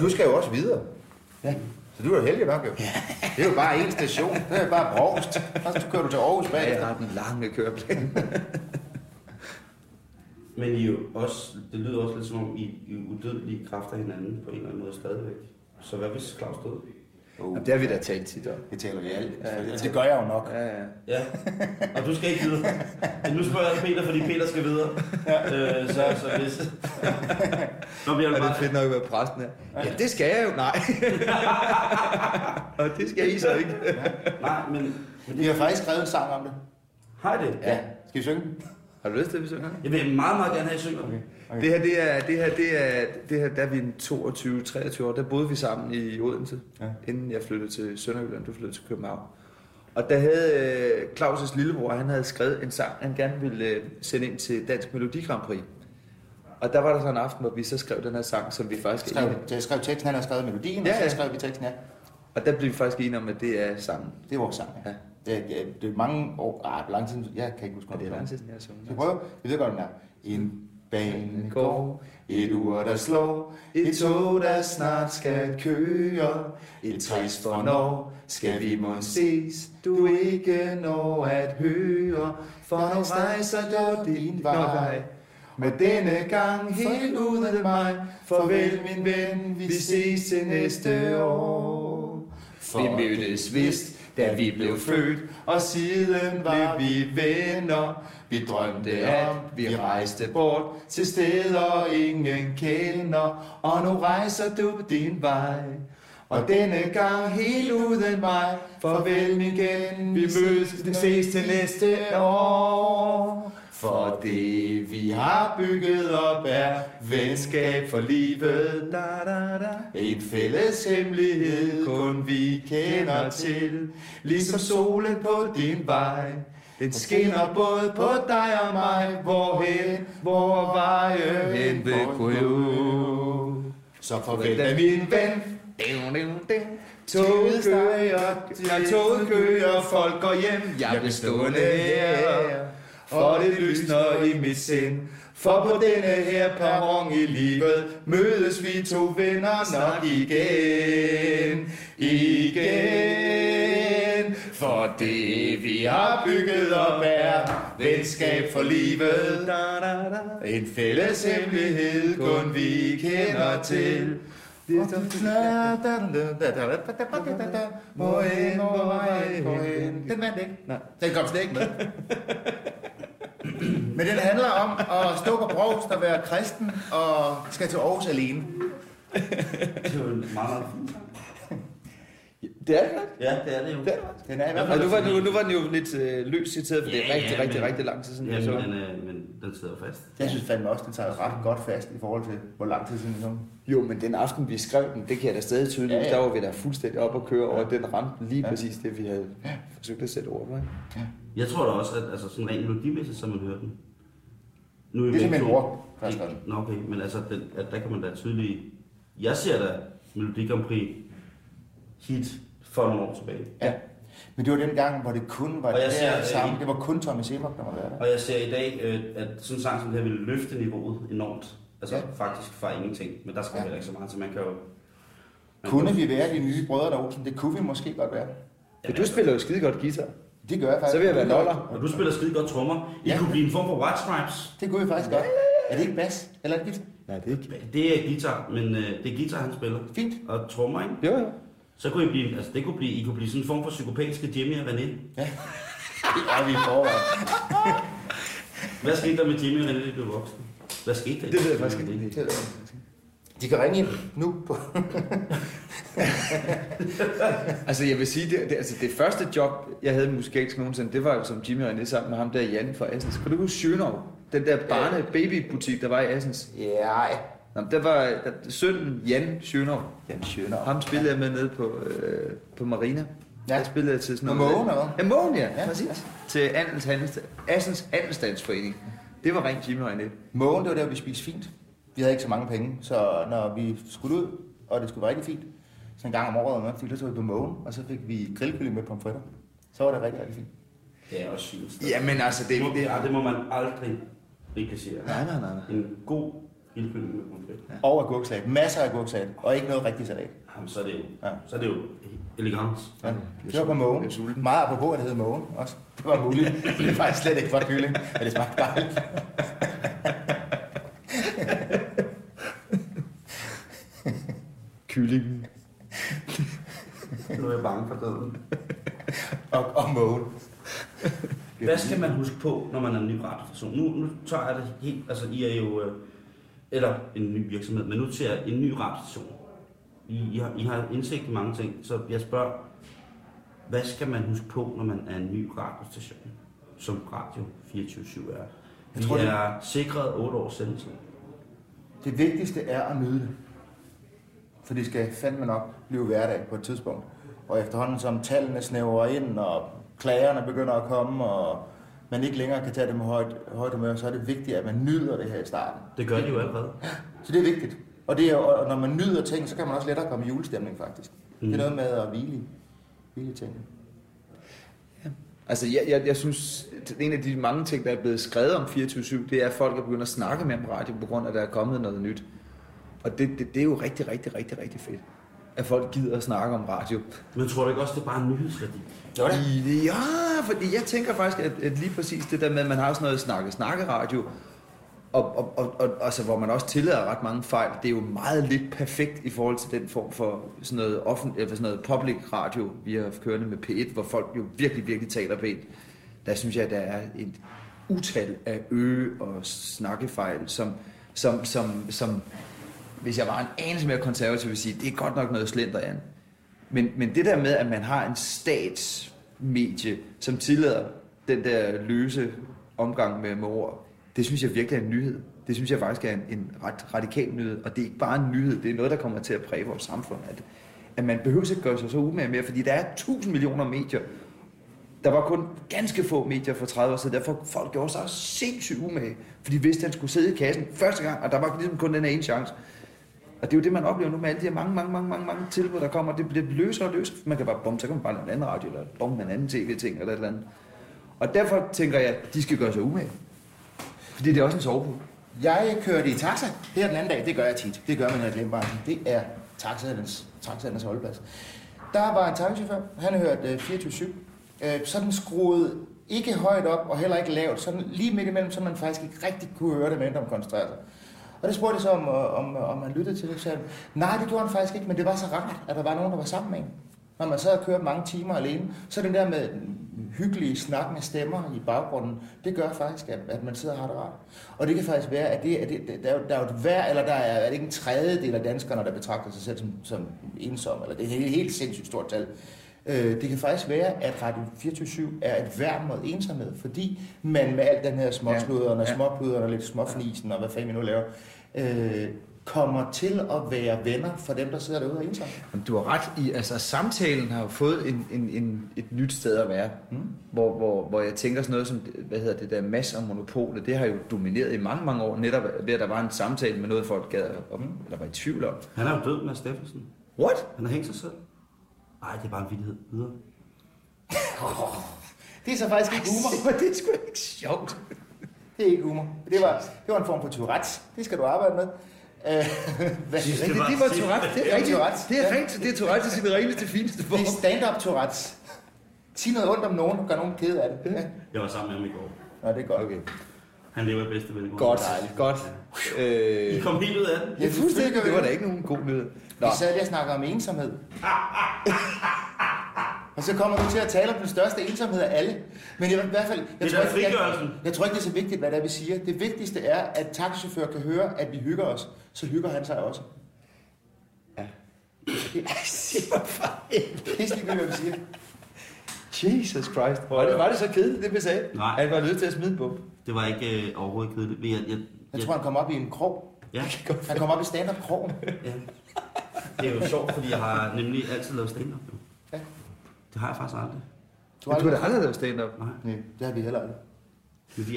Du skal jo også videre. Ja. Så du er jo heldig nok jo. Det er jo bare en station. Det er bare Brogst. Og så kører du til Aarhus Ja, jeg har den lange køreplan. Men I jo også, det lyder også lidt som om, I, I er udødelige kræfter hinanden på en eller anden måde stadigvæk. Så hvad hvis Claus døde? Uh, Det har vi da talt tit om. det taler vi alt. Ja, ja. Det gør jeg jo nok. Ja, ja. Ja, og du skal ikke videre. Men nu spørger jeg Peter, fordi Peter skal videre. Øh, så, så hvis... Nå, vil Er det bare... fedt nok at være præsten her? Ja, det skal jeg jo. Nej. Og det skal I så ikke. Nej, men... men Vi det, har faktisk skrevet en sang om det. har I det? Ja. Skal vi synge den? Har du lyst til, at vi synger? Jeg vil meget, meget gerne have, at I synger. Okay. Okay. Det her, det er, det her, det er, det her, der er vi en 22-23 år. Der boede vi sammen i Odense, Ja. inden jeg flyttede til Sønderjylland, du flyttede til København. Og der havde øh, Claus' lillebror, han havde skrevet en sang, han gerne ville øh, sende ind til Dansk Melodi Grand Prix. Og der var der så en aften, hvor vi så skrev den her sang, som vi faktisk Skrev, enige jeg skrev teksten, han har skrevet melodien, Ja, og så ja. skrev vi teksten, ja. Og der blev vi faktisk enige om, at det er sangen. Det er vores sang, ja. Ja. Det, er, det, er, mange år, ah, lang tid, jeg kan ikke huske, hvad det er lang tid jeg har sunget. Skal vi prøve? Vi ved godt, den er. En bane går, et ur, der slår, et tog, der snart skal køre, et trist for når skal vi må ses, du ikke når at høre, for nu rejser du din vej. Med denne gang helt uden mig, farvel min ven, vi ses til næste år. Vi mødtes vist, da vi blev født, og siden var vi venner. Vi drømte, at vi rejste bort til steder, ingen kender, og nu rejser du din vej. Og denne gang helt uden mig, farvel min gen, vi mødes, ses til næste år. For det vi har bygget op er venskab for livet. Da, da, da. En fælles hemmelighed, kun vi kender til. Ligesom solen på din vej. Den skinner både på dig og mig, hvorhen, hvor veje hen vil gå. Så farvel da min ven. Toget kører, toget kører, folk går hjem. Jeg vil stående her, for det lysner i mit sind. For på denne her perron i livet mødes vi to venner nok igen, igen. For det vi har bygget op er venskab for livet. En fælles hemmelighed kun vi kender til. Må hen, hvor hen. Den vandt ikke. Nej. Den kom slet ikke med. Men den handler om at stå på brovst og være kristen og skal til Aarhus alene. Det er jo en meget, meget fin sang. Det er det. Ja, det er det jo. Det er det Den er i hvert fald nu var, nu var den jo lidt øh, løs citeret, for det er Ja, rigtig, ja, rigtig, men- rigtig lang tid siden, Ja, men, den. øh, men den sidder fast. Jeg synes fandme også, den tager ret godt fast i forhold til, hvor lang tid siden den kom. Jo, men den aften, vi skrev den, det kan jeg da stadig tydeligt. Ja, Ja, ja. ja. Der var vi da fuldstændig op og køre, og den ramte lige Ja. ja. præcis det, vi havde forsøgt at sætte ord på. Ikke? Jeg tror da også, at altså, sådan rent melodimæssigt, som man hører den. Nu er Det er simpelthen skrevet den. Nå, okay, men altså, den, at der kan man da tydeligt... Jeg ser da Melodi Grand Prix hit for nogle år tilbage. Ja. Men det var den gang, hvor det kun var Og jeg det ser, øh, sammen. Det var kun Tommy Sebak, der var der. Og jeg ser i dag, øh, at sådan en sang som det her ville løfte niveauet enormt. Altså Ja. faktisk fra ingenting. Men der skal Ja. heller ikke så meget, så man kan jo... Man Kunne kan, vi være de nye brødre der Olsen? Det kunne vi måske godt være. Ja, du spiller jo skide godt guitar. Det gør jeg faktisk. Så vil jeg være noller. Og du spiller skide godt trommer. I Ja. ja. kunne blive en form for White Stripes. Det kunne vi faktisk godt. Er det ikke bas? Eller er det guitar? Nej, det er ikke. Det er guitar, men øh, det er guitar, han spiller. Fint. Og trommer, ikke? Jo, jo. Så kunne I blive, altså det kunne blive, I kunne blive sådan en form for psykopatiske Jimmy og René. Det er vi i forvejen. Hvad skete der med Jimmy og René, da de blev voksne? Hvad skete der? Det ved jeg faktisk ikke. Det ved jeg ikke. De kan ringe ind nu på... Altså, jeg vil sige, det, det, altså, det første job, jeg havde musikalsk nogensinde, det var jo som Jimmy og René sammen med ham der Jan fra Assens. Kan du huske Schönau? Den der barne babybutik, der var i Assens. Ja, Nå, men der var der, sønnen Jan Schönau. den skønner. Ham spillede jeg med nede på, øh, på Marina. Ja. Ja. Der spillede jeg til sådan På noget... Mågen, eller hvad? Ja, Mågen, ja. Ja. ja. Præcis. Til Andels Handels, Assens Andelsdansforening. Det var rent Jimmy og Annette. Mågen, det var der, vi spiste fint. Vi havde ikke så mange penge, så når vi skulle ud, og det skulle være rigtig fint, så en gang om året, man fik så tog vi på Mågen, og så fik vi grillkylling med pomfritter. Så var det rigtig, rigtig fint. Det er også sygt. Jamen altså, det, Det, må, det, ja, det må man aldrig rekassere. Nej, nej, nej, nej. En god ildkylling med pommes frites. Og agurksalat. Masser af agurksalat. Og ikke noget rigtig salat. Jamen, så er det jo, Ja. så er det jo elegant. Ja. Det var på Mågen. Meget apropos, at det hed Mågen også. Det var muligt. det er faktisk slet ikke for kylling, men det smagte dejligt. Kylling. Nu er jeg bange for døden. Og, og Mågen. Hvad skal man huske på, når man er en ny radiostation? Nu, nu tager jeg det helt, altså I er jo, øh, eller en ny virksomhed, men nu til jeg en ny radiostation. I, I, har, I har indsigt i mange ting, så jeg spørger, hvad skal man huske på, når man er en ny radiostation, som Radio 24 er? Vi tror, det- er sikret 8 års sendelse. Det vigtigste er at nyde det. For det skal fandme nok blive hverdag på et tidspunkt. Og efterhånden som tallene snæver ind, og klagerne begynder at komme, og man ikke længere kan tage det med højt, højt humør, så er det vigtigt, at man nyder det her i starten. Det gør de jo allerede. Så det er vigtigt. Og, det er, og når man nyder ting, så kan man også lettere komme i julestemning, faktisk. Mm. Det er noget med at hvile, hvile tingene. Altså, jeg, jeg, jeg synes, en af de mange ting, der er blevet skrevet om 24-7, det er, at folk er begyndt at snakke mere om radio, på grund af, at der er kommet noget nyt. Og det, det, det er jo rigtig, rigtig, rigtig, rigtig fedt, at folk gider at snakke om radio. Men tror du ikke også, det er bare en nyhedsværdi? Jo Ja, fordi jeg tænker faktisk, at, at lige præcis det der med, at man har sådan noget snakke-snakke-radio, og, og, og, og altså, hvor man også tillader ret mange fejl, det er jo meget lidt perfekt i forhold til den form for sådan noget, offent, eller sådan noget public radio, vi har kørende med P1, hvor folk jo virkelig, virkelig taler pænt. Der synes jeg, at der er et utal af øge og snakkefejl, som, som, som, som hvis jeg var en anelse mere konservativ, ville sige, det er godt nok noget slenderian. Men, men det der med, at man har en statsmedie, som tillader den der løse omgang med, med ord, det synes jeg virkelig er en nyhed. Det synes jeg faktisk er en, en ret radikal nyhed, og det er ikke bare en nyhed, det er noget, der kommer til at præge vores samfund. At, at man behøver ikke gøre sig så umage mere, fordi der er tusind millioner medier. Der var kun ganske få medier for 30 år siden, derfor folk gjorde sig sindssygt umage, fordi de vidste, at han skulle sidde i kassen første gang, og der var ligesom kun den her ene chance. Og det er jo det, man oplever nu med alle de her mange, mange, mange, mange, mange tilbud, der kommer. Det bliver løsere og løsere. Man kan bare, bum, så kan man bare lave en anden radio, eller bum, en anden tv-ting, eller et eller andet. Og derfor tænker jeg, at de skal gøre sig umage. Fordi det er også en sovepude. Jeg kørte i taxa her den anden dag. Det gør jeg tit. Det gør man i reklamebranchen. Det er taxaernes, taxaernes holdeplads. Der var en taxichauffør. Han hørte øh, 24-7. Øh, sådan skruet ikke højt op og heller ikke lavt. Sådan lige midt imellem, så man faktisk ikke rigtig kunne høre det, men om koncentrere sig. Og det spurgte jeg så, om, øh, om, øh, om han lyttede til det. Så sagde han, nej, det gjorde han faktisk ikke, men det var så rart, at der var nogen, der var sammen med en. Når man sad og kørte mange timer alene, så den der med hyggelige snakkende stemmer i baggrunden, det gør faktisk, at, at man sidder og har det rart. Og det kan faktisk være, at, det, at det, der, er der er jo et vær, eller der er, er det ikke en tredjedel af danskerne, der betragter sig selv som, som ensom, eller det er et helt, helt sindssygt stort tal. Øh, det kan faktisk være, at Radio 24 er et værn mod ensomhed, fordi man med al den her småsluderen og Ja. småpuderen og lidt småfnisen og hvad fanden vi nu laver, øh, kommer til at være venner for dem, der sidder derude og er ensomme. Men du har ret i, altså samtalen har jo fået en, en, en, et nyt sted at være. Mm. Hvor, hvor, hvor jeg tænker sådan noget som, hvad hedder det der, mass og monopolet, det har jo domineret i mange, mange år, netop ved at der var en samtale med noget, folk gad op, eller var i tvivl om. Han er jo død med Steffensen. What? Han har hængt sig selv. Nej, det er bare en vittighed. Videre. Det er så faktisk ikke humor. det er sgu ikke sjovt. Det er ikke humor. Det var, det var en form for Tourette's. Det skal du arbejde med. Øh, hvad? Det, det var var sidste. Tourette, det Det er rigtigt. Tourette's. Det er Ja. rigtigt, det er Tourette i sin reneste, fineste Det form. er stand-up Tourette's. Sig noget ondt om nogen, og gør nogen ked af det. Ja. Jeg var sammen med ham i går. Nå, det er godt. Okay. Han lever i bedste velgående. Godt, godt. I Øh, kom helt ud af den. ja, fuldstændig. Det var da ikke nogen god nyhed. Nå, Vi sad lige og snakkede om ensomhed. og så kommer du til at tale om den største ensomhed af alle. Men i hvert fald... Jeg Det er tror, ikke, jeg, jeg tror ikke, det er så vigtigt, hvad det er, vi siger. Det vigtigste er, at taxichauffør kan høre, at vi hygger os. Så hygger han sig også. Ja. Det er ikke hvad vi siger. Jesus Christ. Var det, var det så kedeligt, det vi sagde? Nej. Han var nødt til at smide en. Det var ikke øh, overhovedet kedeligt. Jeg, jeg, Jeg tror, han kom op i en krog. ja, Han kom op i stand-up-krogen. ja. Det er jo sjovt, fordi jeg har nemlig altid lavet stand-up. jo. Ja. Det har jeg faktisk aldrig. Du Men du har da aldrig lavet stand-up. Nej. Nej, det har vi heller aldrig.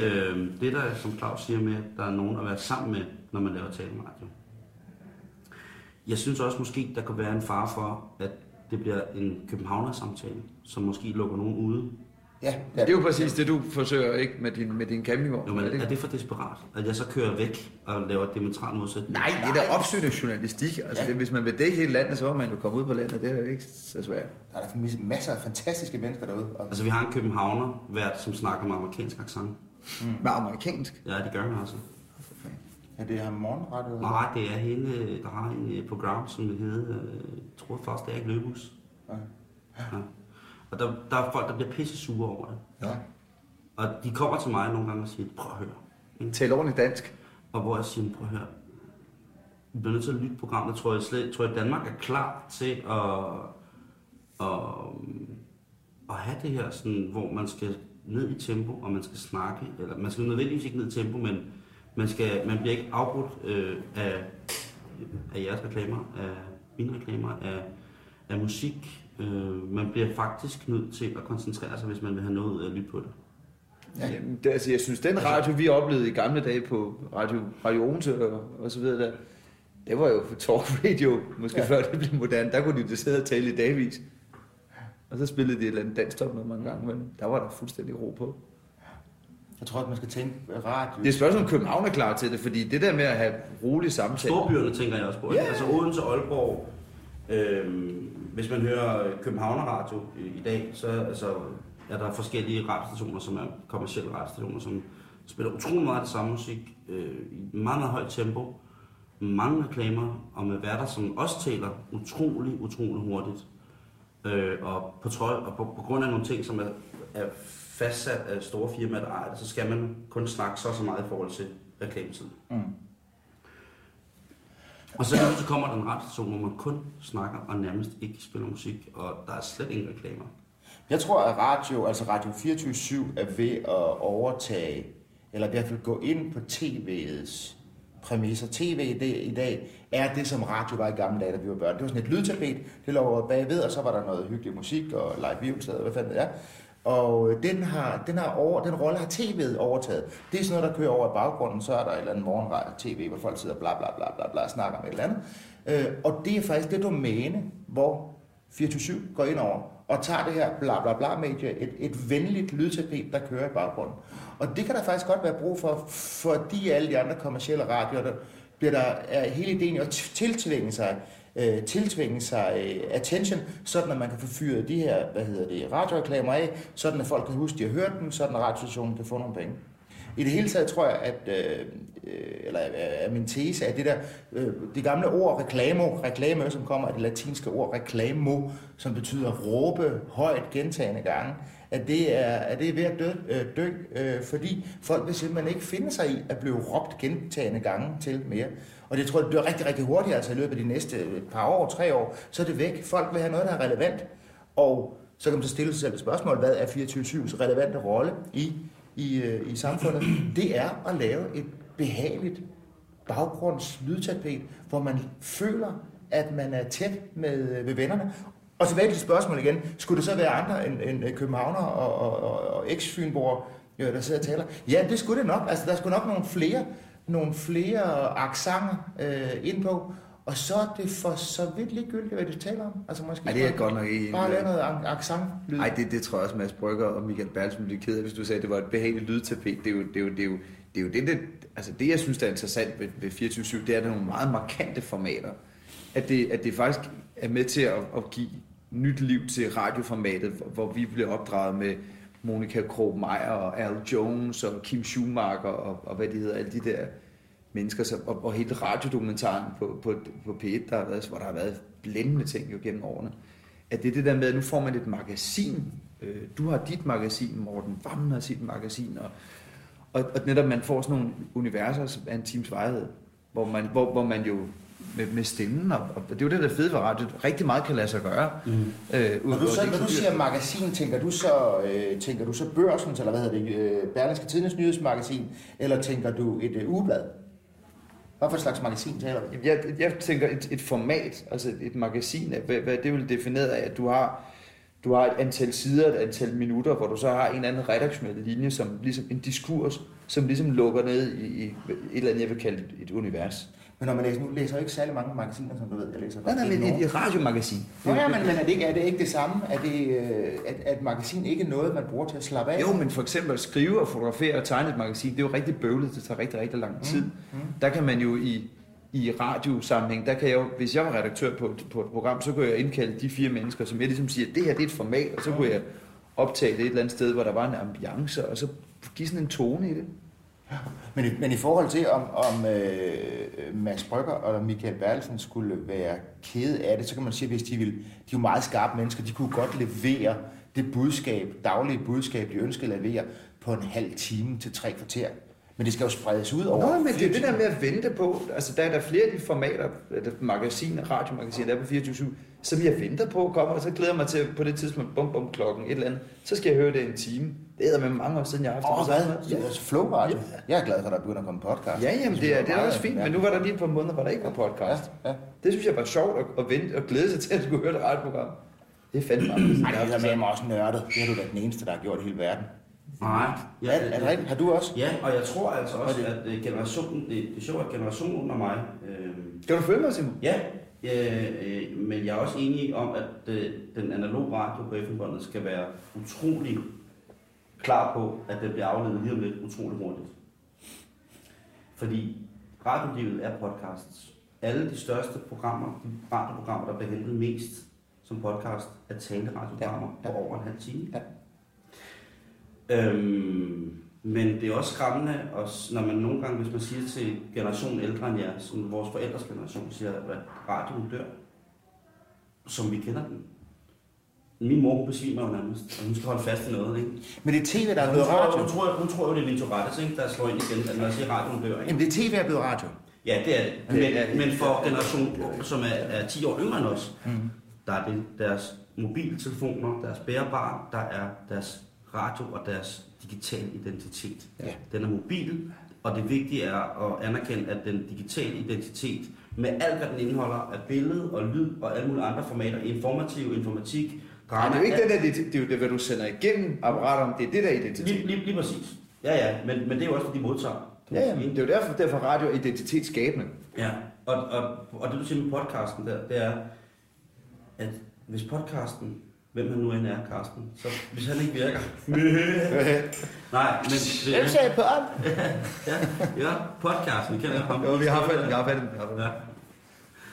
Øh, det der, som Claus siger med, at der er nogen at være sammen med, når man laver taleradio. Jeg synes også måske, der kan være en fare for, at det bliver en københavner-samtale, som måske lukker nogen ude. Ja, Ja, det er jo præcis det, du forsøger ikke med din, med din campingvogn. Jo, men er det er det for desperat, at jeg så kører væk og laver diametralt modsætning? Nej, det er da opsøgende journalistik. Altså, Ja. det, hvis man vil dække hele landet, så må man jo komme ud på landet. Det er jo ikke så svært. Der er der masser af fantastiske mennesker derude. Og Altså, vi har en københavner vært, som snakker med amerikansk accent. Med amerikansk. Ja, det gør han altså. ja, det er morgenrettet. Nej, det er hende, der har en øh, program, som hedder, øh, jeg tror først, det er ikke Løbus. Okay. Ja. Og der, der er folk, der bliver pisse sure over det. Ja. Og de kommer til mig nogle gange og siger, prøv at høre. Ikke? Tal ordentligt dansk. Og hvor jeg siger, prøv at høre. Vi bliver nødt til at lytte programmet. Tror jeg, slet, tror jeg, Danmark er klar til at, at, at have det her, sådan, hvor man skal ned i tempo, og man skal snakke. Eller man skal nødvendigvis ikke ned i tempo, men man, skal, man bliver ikke afbrudt øh, af, af jeres reklamer, af mine reklamer, af, af musik. Øh, man bliver faktisk nødt til at koncentrere sig, hvis man vil have noget ud af at lytte på det. Ja. Jamen, det, altså, jeg synes, den radio, vi oplevede i gamle dage på Radio, radio Odense og, og så videre der, det var jo for talk radio, måske ja. Før det blev moderne. Der kunne de jo sidde og tale i dagvis. Og så spillede de et eller andet danstop med mange gange, men der var der fuldstændig ro på. Jeg tror, at man skal tænke radio. Det er et spørgsmål, om København er klar til det, fordi det der med at have rolig samtale... Storbyerne tænker jeg også på. Ja. Altså Odense Aalborg. Øhm, hvis man hører Københavner Radio i, dag, så altså, er der forskellige radiostationer, som er kommersielle radiostationer, som spiller utrolig meget det samme musik øh, i meget, meget højt tempo. Mange reklamer, og med værter, som også taler utrolig, utrolig hurtigt. Øh, og på, trøj, og på, på grund af nogle ting, som er, er fastsat af store firmaer, der ejer det, så skal man kun snakke så så meget i forhold til reklametiden. Mm. Og så, lige så kommer der en radiostation, hvor man kun snakker og nærmest ikke spiller musik, og der er slet ingen reklamer. Jeg tror, at radio, altså Radio 24 er ved at overtage, eller i hvert fald gå ind på tv'ets præmisser. TV i, det, i dag er det, som radio var i gamle dage, da vi var børn. Det var sådan et lydtapet, det lå bagved, og så var der noget hyggelig musik og live views, hvad fanden det er. Og øh, den, har, den, har over, den rolle har tv'et overtaget. Det er sådan noget, der kører over i baggrunden, så er der et eller andet morgenradio tv, hvor folk sidder bla bla bla bla bla og snakker om et eller andet. Øh, og det er faktisk det domæne, hvor 24 går ind over og tager det her bla bla bla medie, et, et venligt lydtapet, der kører i baggrunden. Og det kan der faktisk godt være brug for, fordi alle de andre kommercielle radioer, der bliver der er hele ideen at tiltvinge sig øh, tiltvinge sig øh, attention, sådan at man kan få fyret de her, hvad hedder det, radioreklamer af, sådan at folk kan huske, at de har hørt dem, sådan at radiostationen kan få nogle penge. I det hele taget tror jeg, at, øh, øh eller øh, er min tese, at det der, øh, det gamle ord reklamo, reklame, som kommer af det latinske ord reklamo, som betyder råbe højt gentagende gange, at det er, at det er ved at dø, øh, dø øh, fordi folk vil simpelthen ikke finde sig i at blive råbt gentagende gange til mere. Og det tror jeg, det bliver rigtig, rigtig hurtigt, altså i løbet af de næste et par år, tre år, så er det væk. Folk vil have noget, der er relevant. Og så kan man så stille sig selv et spørgsmål, hvad er 24-7's relevante rolle i, i, øh, i samfundet? Det er at lave et behageligt baggrundslydtapet, hvor man føler, at man er tæt med, øh, med vennerne. Og tilbage til spørgsmålet igen. Skulle det så være andre end, end københavner og, og, og, og eks-fynborger, jo, der sidder og taler? Ja, det skulle det nok. Altså, der skulle nok nogle flere, nogle flere accenter øh, ind på. Og så er det for så vidt ligegyldigt, hvad du taler om. Altså måske Ej, det er jeg godt nok ikke Bare lave noget ac- accent. Nej, det, det tror jeg også, Mads Brygger og Michael Bertelsen blev ked af, hvis du sagde, at det var et behageligt lydtapet. Det er jo det, er jo, det, er jo, det, er jo det, det, altså det, jeg synes, der er interessant ved, ved 24-7, det er, at der er nogle meget markante formater. At det, at det faktisk er med til at, at give nyt liv til radioformatet, hvor, hvor vi bliver opdraget med Monika Krog Meyer og Al Jones og Kim Schumacher og, og hvad de hedder, alle de der mennesker, så, og, og hele radiodokumentaren på, på, på P1, der har været, hvor der har været blændende ting jo gennem årene. At det er det der med, at nu får man et magasin. Øh, Du har dit magasin, Morten Vammen har sit magasin, og, og, og netop man får sådan nogle universer af en times vejhed, hvor man, hvor, hvor man jo med, med stemmen, og, og det er jo det, der er fedt ved radio, rigtig meget kan lade sig gøre. Mm. Øh, Når du, så, når du siger magasin, tænker du så, øh, tænker du så børsen, eller hvad hedder det, øh, Berlingske Tidens nyhedsmagasin, eller tænker du et øh, ugeblad? Hvad for et slags magasin taler vi? Jeg, jeg tænker et, et format, altså et magasin, hvad, hvad det vil definere af, at du har du har et antal sider, et antal minutter, hvor du så har en eller anden redaktionel linje, som ligesom en diskurs, som ligesom lukker ned i, i et eller andet, jeg vil kalde et, et univers. Men når man læser, nu læser jeg ikke særlig mange magasiner, som du ved, jeg læser Nej, nej, men et, et radiomagasin. Nå ja, men, men er, det ikke, er det ikke det samme? Er det, øh, at, at magasin ikke er noget, man bruger til at slappe af? Jo, men for eksempel at skrive og fotografere og tegne et magasin, det er jo rigtig bøvlet, det tager rigtig, rigtig lang tid. Mm, mm. Der kan man jo i, i radiosammenhæng, der kan jeg jo, hvis jeg var redaktør på, på et program, så kunne jeg indkalde de fire mennesker, som jeg ligesom siger, det her det er et format, og så kunne jeg optage det et eller andet sted, hvor der var en ambiance, og så give sådan en tone i det. Men, i- men i forhold til, om, om øh, Max Brygger og Michael Bertelsen skulle være kede af det, så kan man sige, at hvis de vil, de er jo meget skarpe mennesker, de kunne godt levere det budskab, daglige budskab, de ønskede at levere på en halv time til tre kvarter. Men det skal jo spredes ud over Nå, men det er det der med at vente på, altså der er der flere af de formater, eller magasiner, radiomagasiner, der er på 24 som jeg venter på kommer, og så glæder jeg mig til på det tidspunkt, bum bum klokken, et eller andet, så skal jeg høre det i en time. Det er med mange år siden, jeg har haft Åh, det. hvad? Ja. Flow Radio. Jeg er glad for, at der begynder at komme podcast. Ja, jamen det er, det er også fint, men nu var der lige et par måneder, hvor der ikke var podcast. Ja, ja. Det synes jeg var sjovt at, at vente og glæde sig til at skulle høre det radioprogram. Det er fandme meget. Ej, det er med mig også nørdet. Det har du da den eneste, der har gjort i hele verden. Nej. Ja, er det rigtigt? Har du også? Ja, og jeg tror altså også, er at øh, generationen, det, det er sjovt, at generationen under mig, øh, Kan du følge mig, Simon? ja, øh, øh, men jeg er også enig om, at øh, den analoge radio på FM-båndet skal være utrolig klar på, at den bliver afledet lige om lidt utrolig hurtigt. Fordi radiolivet er podcasts. Alle de største programmer, de radioprogrammer, der bliver hentet mest som podcast, er taleradioprogrammer Ja, ja. på over en halv time. Ja. Øhm, men det er også skræmmende, også, når man nogle gange, hvis man siger til generationen ældre end jer, som vores forældres generation siger, at radioen dør, som vi kender den. Min mor besvimer jo nærmest, og hun skal holde fast i noget, ikke? Men det er tv, der er blevet radio. hun, tror, hun tror jo, det er Rettes, ikke? Der slår ind igen, at når jeg siger, radioen dør, ikke? Jamen, det er tv, der er blevet radio. Ja, det er det. Det Men, er det. men for generation, som er, er 10 år yngre end os, Mm. der er det deres mobiltelefoner, deres bærbare, der er deres radio og deres digitale identitet. Ja. Den er mobil, og det vigtige er at anerkende, at den digitale identitet, med alt hvad den indeholder af billede og lyd og alle mulige andre formater, informativ, informatik, drama, det er jo ikke alt- det der, det, det er det, hvad du sender igennem apparaterne, det er det der identitet. Lige, lige, lige præcis. Ja, ja, men, men det er jo også, hvad de modtager. Ja, ja, men det er jo derfor, derfor radio er identitetsskabende. Ja, og, og, og det du siger med podcasten der, det er, at hvis podcasten, hvem han nu end er, Carsten, så hvis han ikke virker... Nej, men... Hvem sagde på om? ja, ja, podcasten, vi kender ham. Jo, vi har fat, vi har fat, vi har fat. Ja.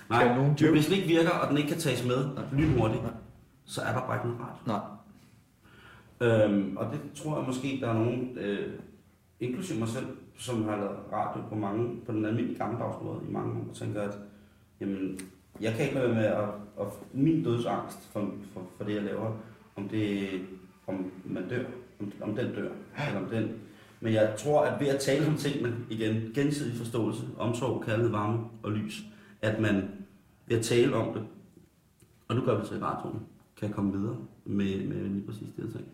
Nej, nogen men hvis den ikke virker, og den ikke kan tages med lynhurtigt, så er der bare ikke noget rart. Nej. Øhm, og det tror jeg måske, der er nogen, øh, inklusive mig selv, som har lavet radio på mange, på den almindelige gammeldags måde i mange år, og tænker, at jamen, jeg kan ikke lade være med at, at min dødsangst for, for, for det, jeg laver, om det om man dør, om, om den dør, eller om den. Men jeg tror, at ved at tale om tingene igen, gensidig forståelse, omsorg, kærlighed, varme og lys, at man ved at tale om det, og nu gør vi det så i radioen, kan komme videre med, med lige præcis det her ting.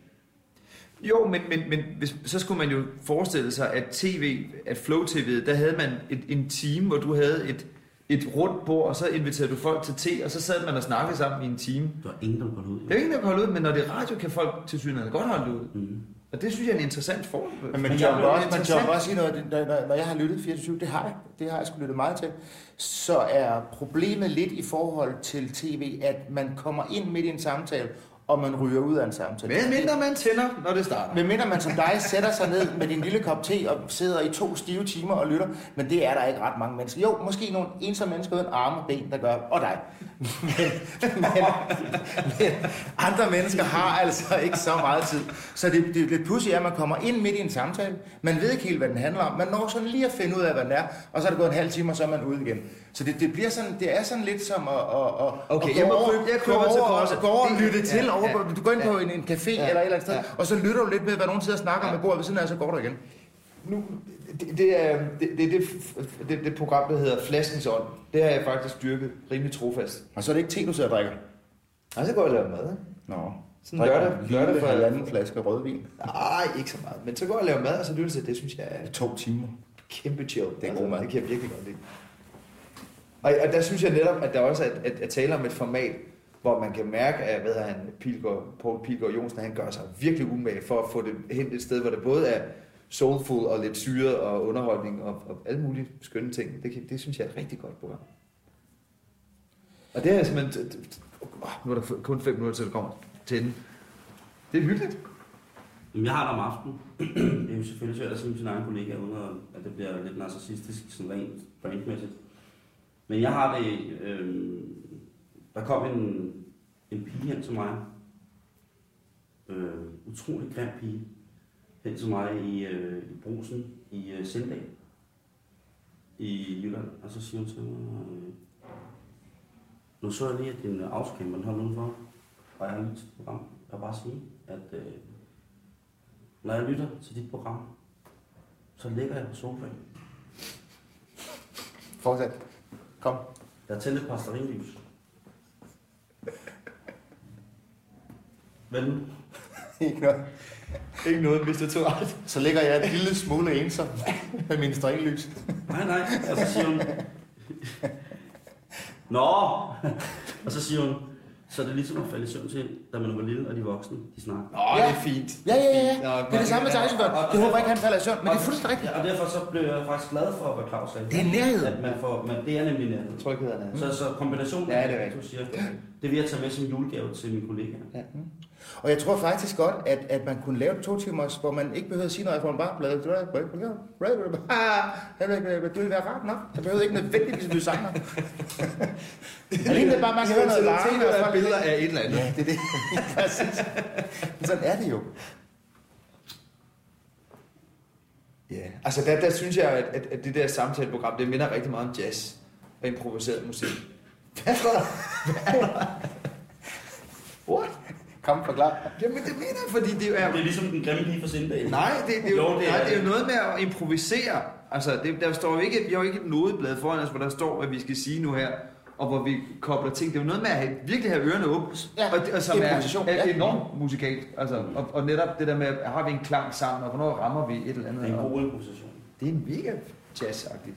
Jo, men, men, men hvis, så skulle man jo forestille sig, at tv, at Flow TV, der havde man et, en time, hvor du havde et, et rundt bord, og så inviterede du folk til te, og så sad man og snakkede sammen i en time. Der er ingen, der vil holde ud. Det er jo ingen, der kan holde ud, men når det er radio, kan folk til synligheden godt holde det ud. Mm. Og det synes jeg er en interessant form. Men man jeg- også, man interessant. også sige noget, når, når, når jeg har lyttet 24 det har jeg, det har jeg sgu lyttet meget til, så er problemet lidt i forhold til tv, at man kommer ind midt i en samtale, og man ryger ud af en samtale. Men mindre man tænder, når det starter. Men mindre man som dig sætter sig ned med din lille kop te og sidder i to stive timer og lytter, men det er der ikke ret mange mennesker. Jo, måske nogle ensomme mennesker uden arme og ben, der gør, og dig. Men, men, men andre mennesker har altså ikke så meget tid. Så det, det er lidt pudsigt, at man kommer ind midt i en samtale. Man ved ikke helt, hvad den handler om. Man når sådan lige at finde ud af, hvad den er, og så er det gået en halv time, og så er man ude igen. Så det, det, bliver sådan, det er sådan lidt som at, at, at, Okay, at jeg gå må over, købe- jeg gå køber til over, korset. gå over og Det- lytte ja, til. Over, ja, på- du går ind på en, en café Ja, eller et eller andet sted, ja. og så lytter du lidt med, hvad nogen sidder og snakker om med bordet ved siden af, og så går du igen. Nu, det, det er det, det, det, det, program, der hedder Flaskens Ånd. Det har jeg faktisk dyrket rimelig trofast. Og så er det ikke te, du sidder og drikker. Og så går jeg og laver mad. Nå. Sådan lørdag, en lørdag for halvanden flaske rødvin. Nej, ikke så meget. Men så går jeg og laver mad, og så lytter til det. Det synes jeg er To timer. kæmpe chill. Altså, Det er god mad. Det kan jeg virkelig godt lide. Og, og der synes jeg netop, at der også er at, at, at tale om et format, hvor man kan mærke, at hvad han, Pilgaard, Paul Pilgaard Jonsen, han gør sig virkelig umage for at få det hen et sted, hvor det både er soulful og lidt syret og underholdning og, og alle mulige skønne ting. Det, det synes jeg er et rigtig godt program. Og det er simpelthen... Oh, Nu er der kun 5 minutter til, det kommer til den. Det er hyggeligt. Jamen, jeg har det om aftenen. det er jo selvfølgelig svært at sige sin egen kollega, uden at- at det bliver lidt narcissistisk, sådan rent brandmæssigt. Men jeg har det... Øh, der kom en, en pige hen til mig. Øh, utrolig grim pige. Hen til mig i, øh, i brusen i øh, Sindal. I Jylland. Og så siger hun til mig... Øh, nu så jeg lige, at din autocamper den holdt udenfor. Og jeg har lyttet til et program. Jeg vil bare sige, at... Øh, når jeg lytter til dit program, så ligger jeg på sofaen. Fortsæt. Kom. Jeg har tændt et par stearinlys. Hvad nu? Ikke noget. Ikke noget, Mr. Tourette. Så ligger jeg en lille smule ensom med mine stringlys. Nej, nej. Og så siger hun... Nå! Og så siger hun, så er det ligesom at falde i søvn til, da man var lille, og de voksne, de snakker. Nå, Ja. det er fint. Ja, ja, ja. Nå, Det er det samme med Tyson Børn. Jeg håber ikke, han falder i søvn, men det er fuldstændig rigtigt. Ja, og derfor så blev jeg faktisk glad for, hvad Claus sagde. Det er nærhed. At man får, man, det er nemlig nærhed. Tryghederne. Så, så kombinationen Ja, det er rigtigt. du siger, det vil jeg tage med som julegave til mine kollegaer. Ja. Og jeg tror faktisk godt, at, at man kunne lave to timers, hvor man ikke behøvede at sige noget, for man bare blev... Det ville være rart nok. Der behøvede ikke nødvendigvis blive sanger. Alene det bare, man kan høre noget larme. og der er billeder af et eller andet. Ja, det er det. Præcis. Sådan er det jo. Ja, altså der, der synes jeg, at, at, at det der samtaleprogram, det minder rigtig meget om jazz og improviseret musik. Hvad for What? Kom, forklar. Jamen det mener jeg, fordi det er... Det er ligesom den grimme pige fra Sindal. Nej, det, det, er jo, Jo, det er nej, det er jo noget med at improvisere. Altså, det, der står jo ikke, vi har jo ikke et nodeblad foran os, hvor der står, hvad vi skal sige nu her, og hvor vi kobler ting. Det er jo noget med at have, virkelig have ørerne åbne, Ja, og, det- og som er, er ja. enormt musikalt. Altså, og, og, netop det der med, har vi en klang sammen, og hvornår rammer vi et eller andet. Det er en god improvisation. Det er mega jazzagtigt.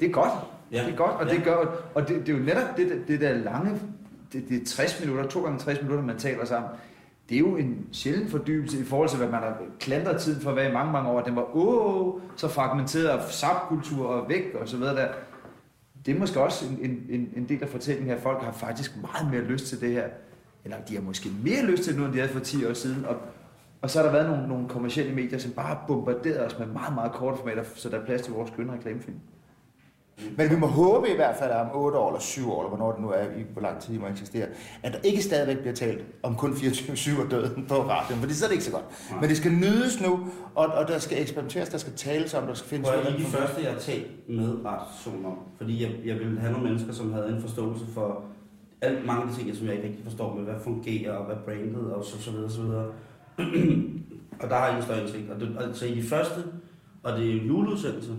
Det er godt. Ja. Det er godt, og Ja. det gør, og det, det er jo netop det, det der lange, det, det er 60 minutter, to gange 60 minutter, man taler sammen. Det er jo en sjælden fordybelse i forhold til, hvad man har klandret tiden for at være i mange, mange år. Den var åh, så fragmenteret af subkultur og væk og så videre der. Det er måske også en, en, en, en del af fortællingen her. Folk har faktisk meget mere lyst til det her. Eller de har måske mere lyst til det nu, end de havde for 10 år siden. Og, og så har der været nogle, nogle kommersielle medier, som bare bombarderer os med meget, meget korte formater, så der er plads til vores skønne reklamefilm. Men vi må håbe i hvert fald, at om 8 år eller 7 år, eller hvornår det nu er, i hvor lang tid det må eksistere, at der ikke stadigvæk bliver talt om kun 24-7 og døden på radioen, for så er det ikke så godt. Nej. Men det skal nydes nu, og, og der skal eksperimenteres, der skal tales om, der skal findes... Noget, I er de første, jeg har talt med radiostationen om. Fordi jeg, jeg ville have nogle mennesker, som havde en forståelse for alt mange af de ting, som jeg ikke rigtig forstår med, hvad fungerer, og hvad brandet, og så, så videre, så videre. og der har jeg en større indsigt. Og det, altså i de første, og det er en juleudsendelse,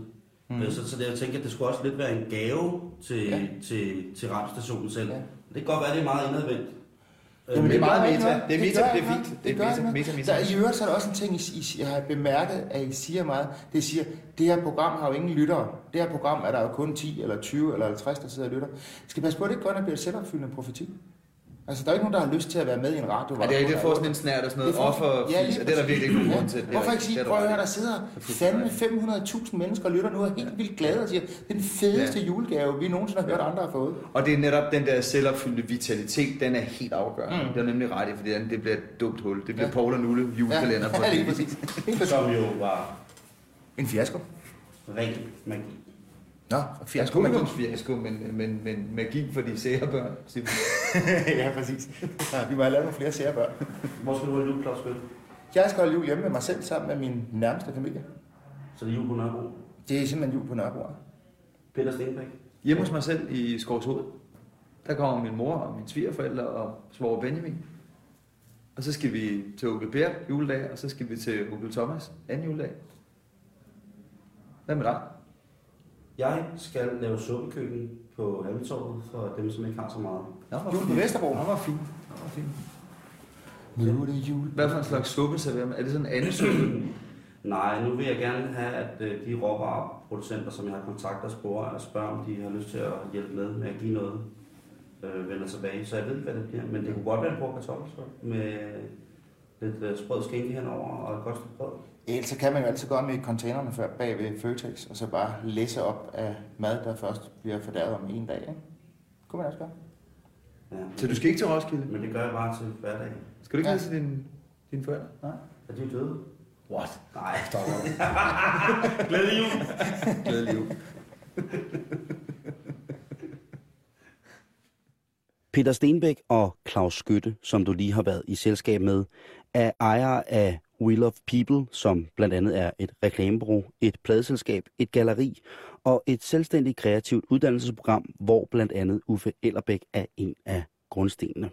mm. så, så det, jeg tænker, at det skulle også lidt være en gave til, Ja. til, til radiostationen selv. Ja. Det kan godt være, at det er meget indadvendt. Jamen, det er gør meget meta. Det er meta, det er fint. noget. Det er meta, meta, meta. Der, I øvrigt så er der også en ting, I, I, jeg har bemærket, at I siger meget. Det siger, det her program har jo ingen lyttere. Det her program er der jo kun 10 eller 20 eller 50, der sidder og lytter. I skal passe på, at det ikke og bliver et selvopfyldende profeti. Altså, der er ikke nogen, der har lyst til at være med i en radio. Ja, det, er, der det får sådan en snært og sådan noget Det offer, Ja, ja, lige og det er der virkelig ikke nogen grund til. Det Hvorfor ikke sige, det er prøv at der høre, der sidder fandme 500.000 mennesker og lytter nu og er helt vildt glade og siger, det er den fedeste Ja. julegave, vi nogensinde har hørt andre har fået. Og det er netop den der selvopfyldte vitalitet, den er helt afgørende. Mm. Det er nemlig ret i, fordi det bliver et dumt hul. Det bliver Ja. ja. Paul og Nulle julekalender for ja, lige det. præcis. Helt præcis. Som jo var En fiasko. ren magi. Nå, fiasko. skulle magi. fiasko, men, men, men magi for de sære børn. ja, præcis. Ja, vi må have lavet nogle flere sære børn. Hvor skal du have jul, Claus? Jeg skal holde jul hjemme med mig selv sammen med min nærmeste familie. Så det er jul på Nørrebro. Det er simpelthen jul på Nørrebro. Peter Stenbæk. Hjemme hos mig selv i Skovshoved, der kommer min mor og mine svigerforældre og svoger Benjamin. Og så skal vi til onkel Per juledag, og så skal vi til onkel Thomas anden juledag. Hvad med dig? Jeg skal lave suppekøkken på Halvtorvet for dem, som ikke har så meget. Jul på. Vesterbro. Nå, hvor fint. Nå, hvor fint. Nu er det jul. Hvad for en slags suppe serverer man? Er det sådan en anden suppe? Nej, nu vil jeg gerne have, at øh, de råvareproducenter, som jeg har kontaktet og spore, og spørge, om de har lyst til at hjælpe med med at give noget øh, vender tilbage. Så jeg ved ikke, hvad det bliver, men det kunne godt være en brug kartoffelsuppe med lidt øh, sprød skinke henover og et godt stykke brød. Ellers så kan man jo altid gå med containerne før bag ved Føtex, og så bare læse op af mad, der først bliver fordærvet om en dag. Ikke? Kunne man også gøre. Ja. Så du skal ikke til Roskilde? Men det gør jeg bare til hverdag. Skal du ikke Ja. hilse dine, dine forældre? Nej? Er de døde? What? Nej. Stop op. Glædelig jul. Glædelig jul. Peter Stenbæk og Claus Skytte, som du lige har været i selskab med, er ejere af We Love People, som blandt andet er et reklamebureau, et pladeselskab, et galleri og et selvstændigt kreativt uddannelsesprogram, hvor blandt andet Uffe Ellerbæk er en af grundstenene.